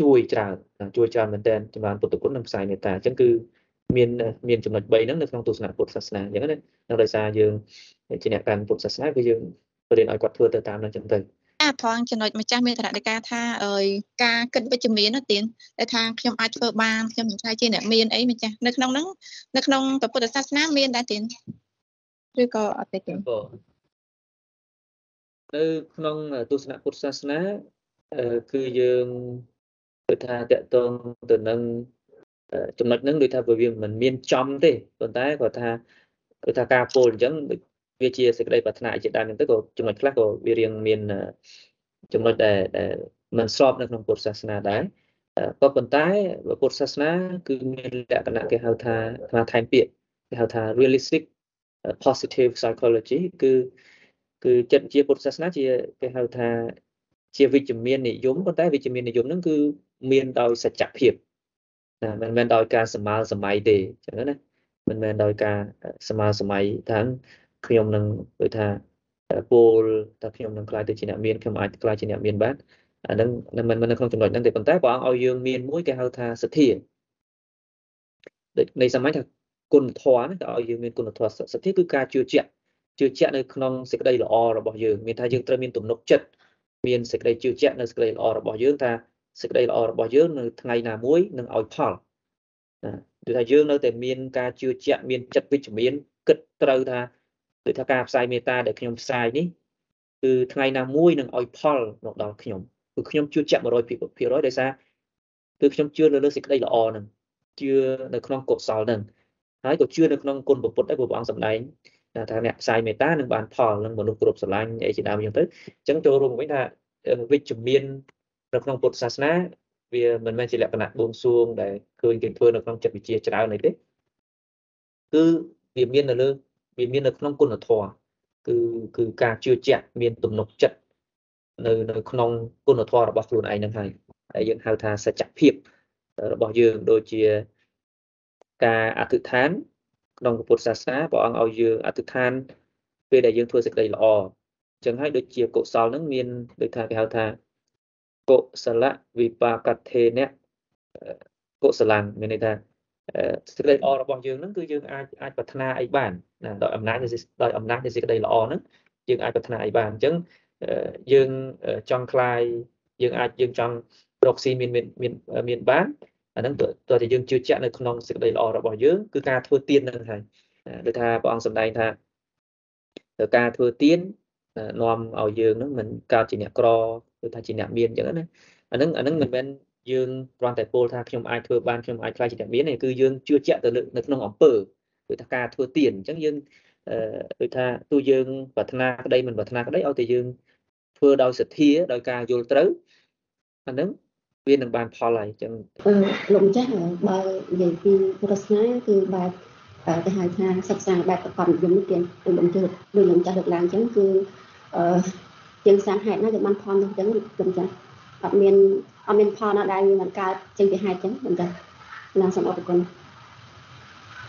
S1: ជួយច្រើនជួយច្រើនមែនទែនចម្រើនពុទ្ធគុណនិងផ្សាយមេត្តាអញ្ចឹងគឺមានមានចំណុច3ហ្នឹងនៅក្នុងទស្សនៈពុទ្ធសាសនាអញ្ចឹងណានៅដោយសារយើងជាអ្នកកាន់ពុទ្ធសាសនាគឺយើងរៀនឲ្យគាត់ធ្វើទៅតាមនឹងចឹងទៅ
S4: អាត្រង់ចំណុចម្ចាស់មានតរដីកាថាអើយការគិតវិជ្ជមាននោះទៀនតែថាខ្ញុំអាចធ្វើបានខ្ញុំមិនថាជាអ្នកមានអីម្ចាស់នៅក្នុងហ្នឹងនៅក្នុងពុទ្ធសាសនាមានដែរទៀនឬក៏អត់ទេទៀន
S1: នៅក្នុងទស្សនៈពុទ្ធសាសនា គឺយើងគឺថាតកតងទៅនឹងចំណុចហ្នឹងដូចថាវាមិនមានចំទេប៉ុន្តែគាត់ថាគឺថាការពោលអញ្ចឹងវាជាសេចក្តីប្រាថ្នាជាដើមហ្នឹងទៅក៏ចំណុចខ្លះក៏វារៀងមានចំណុចដែលដែលមិនស្របនៅក្នុងពុទ្ធសាសនាដែរក៏ប៉ុន្តែពុទ្ធសាសនា គឺមានលក្ខណៈគេហៅថាថាថែមពាក្យគេហៅថា realistic positive psychology គឺគឺចិត្តជាពុទ្ធសាសនាជាគេហៅថា ជាវិជ្ជមាននិយមប៉ុន្តែវិជ្ជមាននិយមហ្នឹងគឺមានដោយសច្ចភាពណាមិនមែនដោយការសម្មាលសម័យទេអញ្ចឹងណាមិនមែនដោយការសម្មាលសម័យថាខ្ញុំនឹងដូចថាពោលថាខ្ញុំនឹងខ្លាយទៅជាអ្នកមានខ្ញុំអាចខ្លាយជាអ្នកមានបានអានឹងមិនមិននៅក្នុងចំណុចហ្នឹងទេប៉ុន្តែព្រះអង្គឲ្យយើងមានមួយគេហៅថាសទ្ធាដូចនៃសម័យថាគុណធម៌ណាក៏ឲ្យយើងមានគុណធម៌សទ្ធាគឺការជឿជាក់ជឿជាក់នៅក្នុងសេចក្តីល្អរបស់យើងមានថាយើងត្រូវមានទំនុកចិត្ត មានសេចក្តីជឿជាក់នៅសេចក្តីល្អរបស់យើងថាសេចក្តីល្អរបស់យើងនៅថ្ងៃណាមួយនឹងឲ្យផលណាគឺថាយើងនៅតែមានការជឿជាក់មានចិត្តវិជ្ជមានគិតត្រូវថាដូចថាការផ្សាយមេត្តាដែលខ្ញុំផ្សាយនេះគឺថ្ងៃណាមួយនឹងឲ្យផលមកដល់ខ្ញុំគឺខ្ញុំជឿជាក់100%ដោយសារគឺខ្ញុំជឿនៅលើសេចក្តីល្អហ្នឹងជឿនៅក្នុងកុសលហ្នឹងហើយក៏ជឿនៅក្នុងគុណពុទ្ធដែរព្រះអង្គសម្ដែង ថាអ្នកផ្សាយមេត្តានឹងបានផលនឹងមនុស្សគ្រប់ស្រឡាញ់អីជាដើមអញ្ចឹងទៅអញ្ចឹងចូលរួមវិញថាវិជ្ជមាននៅក្នុងពុទ្ធសាសនាវាមិនមែនជាលក្ខណៈបួងសួងដែលឃើញគេធ្វើនៅក្នុងចិត្តវិទ្យាច្រើនទេគឺវាមាននៅលើវាមាននៅក្នុងគុណធម៌គឺគឺការជឿជាក់មានទំនុកចិត្តនៅនៅក្នុងគុណធម៌របស់ខ្លួនឯងហ្នឹងហើយហើយយើងហៅថាសច្ចភាពរបស់យើងដូចជាការអធិដ្ឋាន ក្នុងពុទ្ធសាសនាព្រះអង្គឲ្យយើងអធិដ្ឋានពេលដែលយើងធ្វើសេចក្តីល្អអញ្ចឹងហើយដូចជាកុសលហ្នឹងមានដូចថាគេហៅថាកុសលវិបាកថេនៈកុសលមានន័យថាសេចក្តីល្អរបស់យើងហ្នឹងគឺយើងអាចអាចប្រាថ្នាអីបានណាដោយអំណាចដោយអំណាចនៃសេចក្តីល្អហ្នឹងយើងអាចប្រាថ្នាអីបានអញ្ចឹងយើងចង់คลายយើងអាចយើងចង់រកស៊ីមានមានមានបាន អាហ្នឹងតើតើយើងជឿជាក់នៅក្នុងសេចក្តីល្អរបស់យើងគឺការធ្វើទៀនហ្នឹងហើយដូចថាព្រះអង្គសម្ដែងថាការធ្វើទៀននាំឲ្យយើងហ្នឹងមិនកើតជាអ្នកក្រឬថាជាអ្នកមានអញ្ចឹងណាអាហ្នឹងអាហ្នឹងមិនមែនយើងគ្រាន់តែពោលថាខ្ញុំអាចធ្វើបានខ្ញុំអាចខ្លាចជាអ្នកមានទេគឺយើងជឿជាក់ទៅនៅក្នុងអំពើដូចថាការធ្វើទៀនអញ្ចឹងយើងអឺដូចថាទោះយើងប្រាថ្នាក្តីមិនប្រាថ្នាក្តីឲ្យតែយើងធ្វើដោយសទ្ធាដោយការយល់ត្រូវអាហ្នឹង វានឹងបានផលហើយអញ្ចឹង
S5: លោកម្ចាស់បើនិយាយពីពុទ្ធសាសនាគឺបែបគេហៅថាសិក្សាបែបប្រកបនិយមនេះគេដូចលោកជឿដូចលោកម្ចាស់លើកឡើងអញ្ចឹងគឺអឺជាងសាងហេតុណាគឺបានផលនោះអញ្ចឹងលោកម្ចាស់អត់មានអត់មានផលណាដែលវាមិនកើតចេញពីហេតុអញ្ចឹងលោកម្ចាស់ណាសូមអរគុណ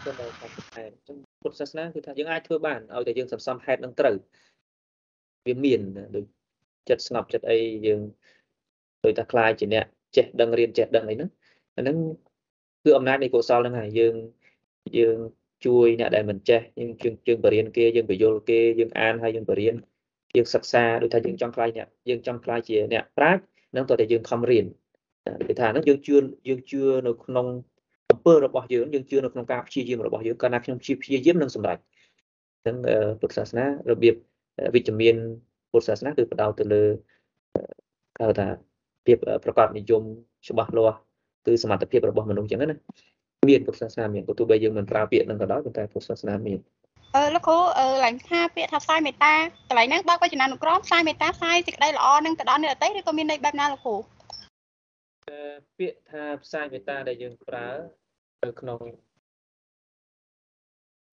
S1: ទៅដល់ហេតុអញ្ចឹងពុទ្ធសាសនាគឺថាយើងអាចធ្វើបានឲ្យតែយើងសន្សំហេតុនឹងត្រូវវាមានដូចចិត្តស្ងប់ចិត្តអីយើងដូចថាខ្លាយជាអ្នក ចេះដឹងរៀនចេះដឹងអីហ្នឹងអាហ្នឹងគឺអំណាចនៃកុសលហ្នឹងហើយយើងយើងជួយអ្នកដែលមិនចេះយើងយើងយើងបរៀនគេយើងបញ្យល់គេយើងអានហើយយើងបរៀនយើងសិក្សាដូចថាយើងចង់ខ្លាយអ្នកយើងចង់ខ្លាយជាអ្នកប្រាជ្ញនឹងតើតែយើងខំរៀនគេថាហ្នឹងយើងជឿយើងជឿនៅក្នុងអំពើរបស់យើងយើងជឿនៅក្នុងការព្យាយាមរបស់យើងកាលណាខ្ញុំព្យាយាមនឹងសម្រេចអញ្ចឹងពុទ្ធសាសនារបៀបវិជ្ជមានពុទ្ធសាសនាគឺផ្ដោតទៅលើហៅថា ភាពប្រកបនិយមច្បាស់លាស់គឺសមត្ថភាពរបស់មនុស្សអញ្ចឹងណាមានពុទ្ធសាសនាមានក៏ទោះបីយើងមិនប្រើពាក្យនឹងក៏ដោយប៉ុន្តែពុទ្ធសាសនាមាន
S2: អឺលោកគ្រូអឺឡើងថាពាក្យថាផ្សាយមេត្តាកន្លែងហ្នឹងបើកវចនានុក្រមផ្សាយមេត្តាផ្សាយសេចក្តីល្អនឹងទៅដល់អ្នកដទៃឬក៏មានន័យបែបណាលោកគ្រូ
S1: ពាក្យថាផ្សាយមេត្តាដែលយើងប្រើនៅក្នុង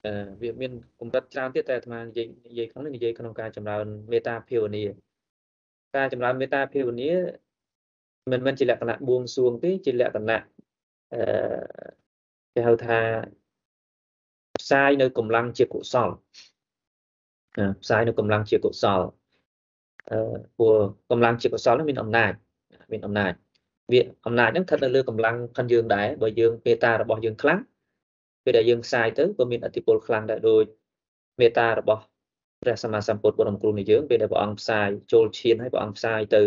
S1: អឺវាមានកម្រិតច្រើនទៀតតែអាត្មានិយាយនិយាយក្នុងនេះនិយាយក្នុងការចម្រើនមេត្តាភាវនាការចម្រើនមេត្តាភាវនា មិនមែនជាលក្ខណៈបួងសួងទេជាលក្ខណៈអឺគេហៅថាផ្សាយនៅកម្លាំងជាកុសលផ្សាយនៅកម្លាំងជាកុសលអឺព្រោះកម្លាំងជាកុសលនោះមានអំណាចមានអំណាចវាអំណាចហ្នឹងស្ថិតនៅលើកម្លាំងខាងយើងដែរបើយើងមេត្តារបស់យើងខ្លាំងពេលដែលយើងផ្សាយទៅក៏មានអតិពលខ្លាំងដែរដូចមេត្តារបស់ព្រះសម្មាសម្ពុទ្ធបរមគ្រូនៃយើងពេលដែលព្រះអង្គផ្សាយចូលឈានហើយព្រះអង្គផ្សាយទៅអឺ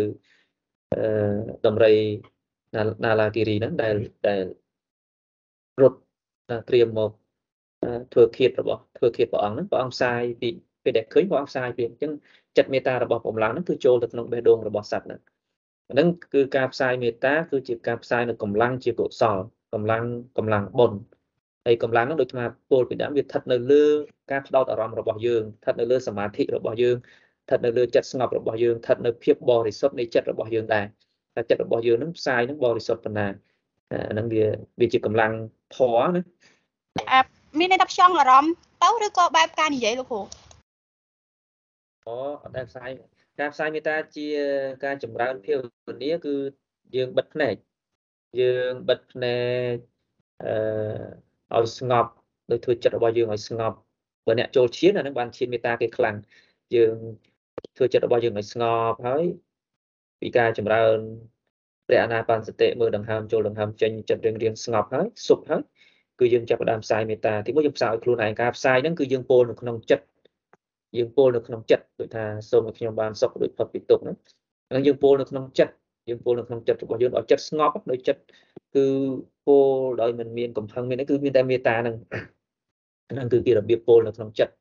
S1: ដំរីណាឡាគិរីហ្នឹងដែលដែលរត់ត្រៀមមកធ្វើឃាតរបស់ធ្វើឃាតព្រះអង្គហ្នឹងព្រះអង្គផ្សាយពីពេលដែលឃើញព្រះអង្គផ្សាយពីអញ្ចឹងចិត្តមេត្តារបស់ព្រះឡើងហ្នឹងគឺចូលទៅក្នុងបេះដូងរបស់សត្វហ្នឹងហ្នឹងគឺការផ្សាយមេត្តាគឺជាការផ្សាយនៅកម្លាំងជាកុសលកម្លាំងកម្លាំងបុណ្យហើយកម្លាំងហ្នឹងដូចថាពលពីដើមវាស្ថិតនៅលើការផ្ដោតអារម្មណ៍របស់យើងស្ថិតនៅលើសមាធិរបស់យើង ស្ថិតនៅលើចិត្តស្ងប់របស់យើងស្ថិតនៅភាពបរិសុទ្ធនៃចិត្តរបស់យើងដែរតែចិត្តរបស់យើងហ្នឹងផ្សាយហ្នឹងបរិសុទ្ធប៉ុណ្ណាហ្នឹងវាវាជាកម្លាំងធម៌ណា
S2: មានន័យថាផ្ចង់អារម្មណ៍ទៅឬក៏បែបការនិយាយលោកគ្រូ
S1: អូអត់ដែលផ្សាយការផ្សាយមេត្តាជាការចម្រើនភាវនាគឺយើងបិទភ្នែកយើងបិទភ្នែកអឺឲ្យស្ងប់ដោយធ្វើចិត្តរបស់យើងឲ្យស្ងប់បើអ្នកចូលឈានអានឹងបានឈានមេត្តាគេខ្លាំងយើង ធ្វើចិត្តរបស់យើងឲ្យស្ងប់ហើយពីការចម្រើនព្រះអនាបានសតិមើលដង្ហើមចូលដង្ហើមចេញចិត្តរៀងរៀងស្ងប់ហើយសុខហើយគឺយើងចាប់ផ្ដើមផ្សាយមេត្តាទីមួយយើងផ្សាយឲ្យខ្លួនឯងការផ្សាយហ្នឹងគឺយើងពោលនៅក្នុងចិត្តយើងពោលនៅក្នុងចិត្តដូចថាសូមឲ្យខ្ញុំបានសុខដូចផុតពីទុក្ខហ្នឹងហ្នឹងយើងពោលនៅក្នុងចិត្តយើងពោលនៅក្នុងចិត្តរបស់យើងឲ្យចិត្តស្ងប់ដោយចិត្តគឺពោលដោយមិនមានកំហឹងមានគឺមានតែមេត្តាហ្នឹងហ្នឹងគឺជារបៀបពោលនៅក្នុងចិត្ត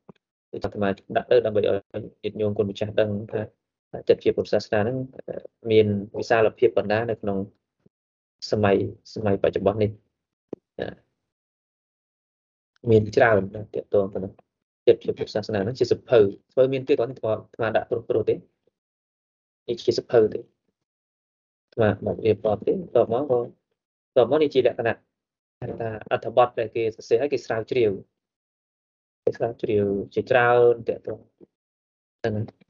S1: គឺអាត្មាដាក់ទៅដើម្បីឲ្យញាតិញោមគុណម្ចាស់ដឹងថាចិត្តជាពុទ្ធសាសនាហ្នឹងមានវិសាលភាពបណ្ដានៅក្នុងសម័យសម័យបច្ចុប្បន្ននេះមានច្រើនណាស់តកតងទៅនឹងចិត្តជាពុទ្ធសាសនាហ្នឹងជាសភៅធ្វើមានទៀតគាត់គាត់ស្មាដាក់ព្រោះព្រោះទេនេះជាសភៅទេស្មាមករៀបរាប់ទេតបមកក៏តបមកនេះជាលក្ខណៈថាអត្ថបទដែលគេសរសេរឲ្យគេស្រាវជ្រាវ ស្រាវជ្រាវជាច្រើនតើទៅហ្នឹងហើយ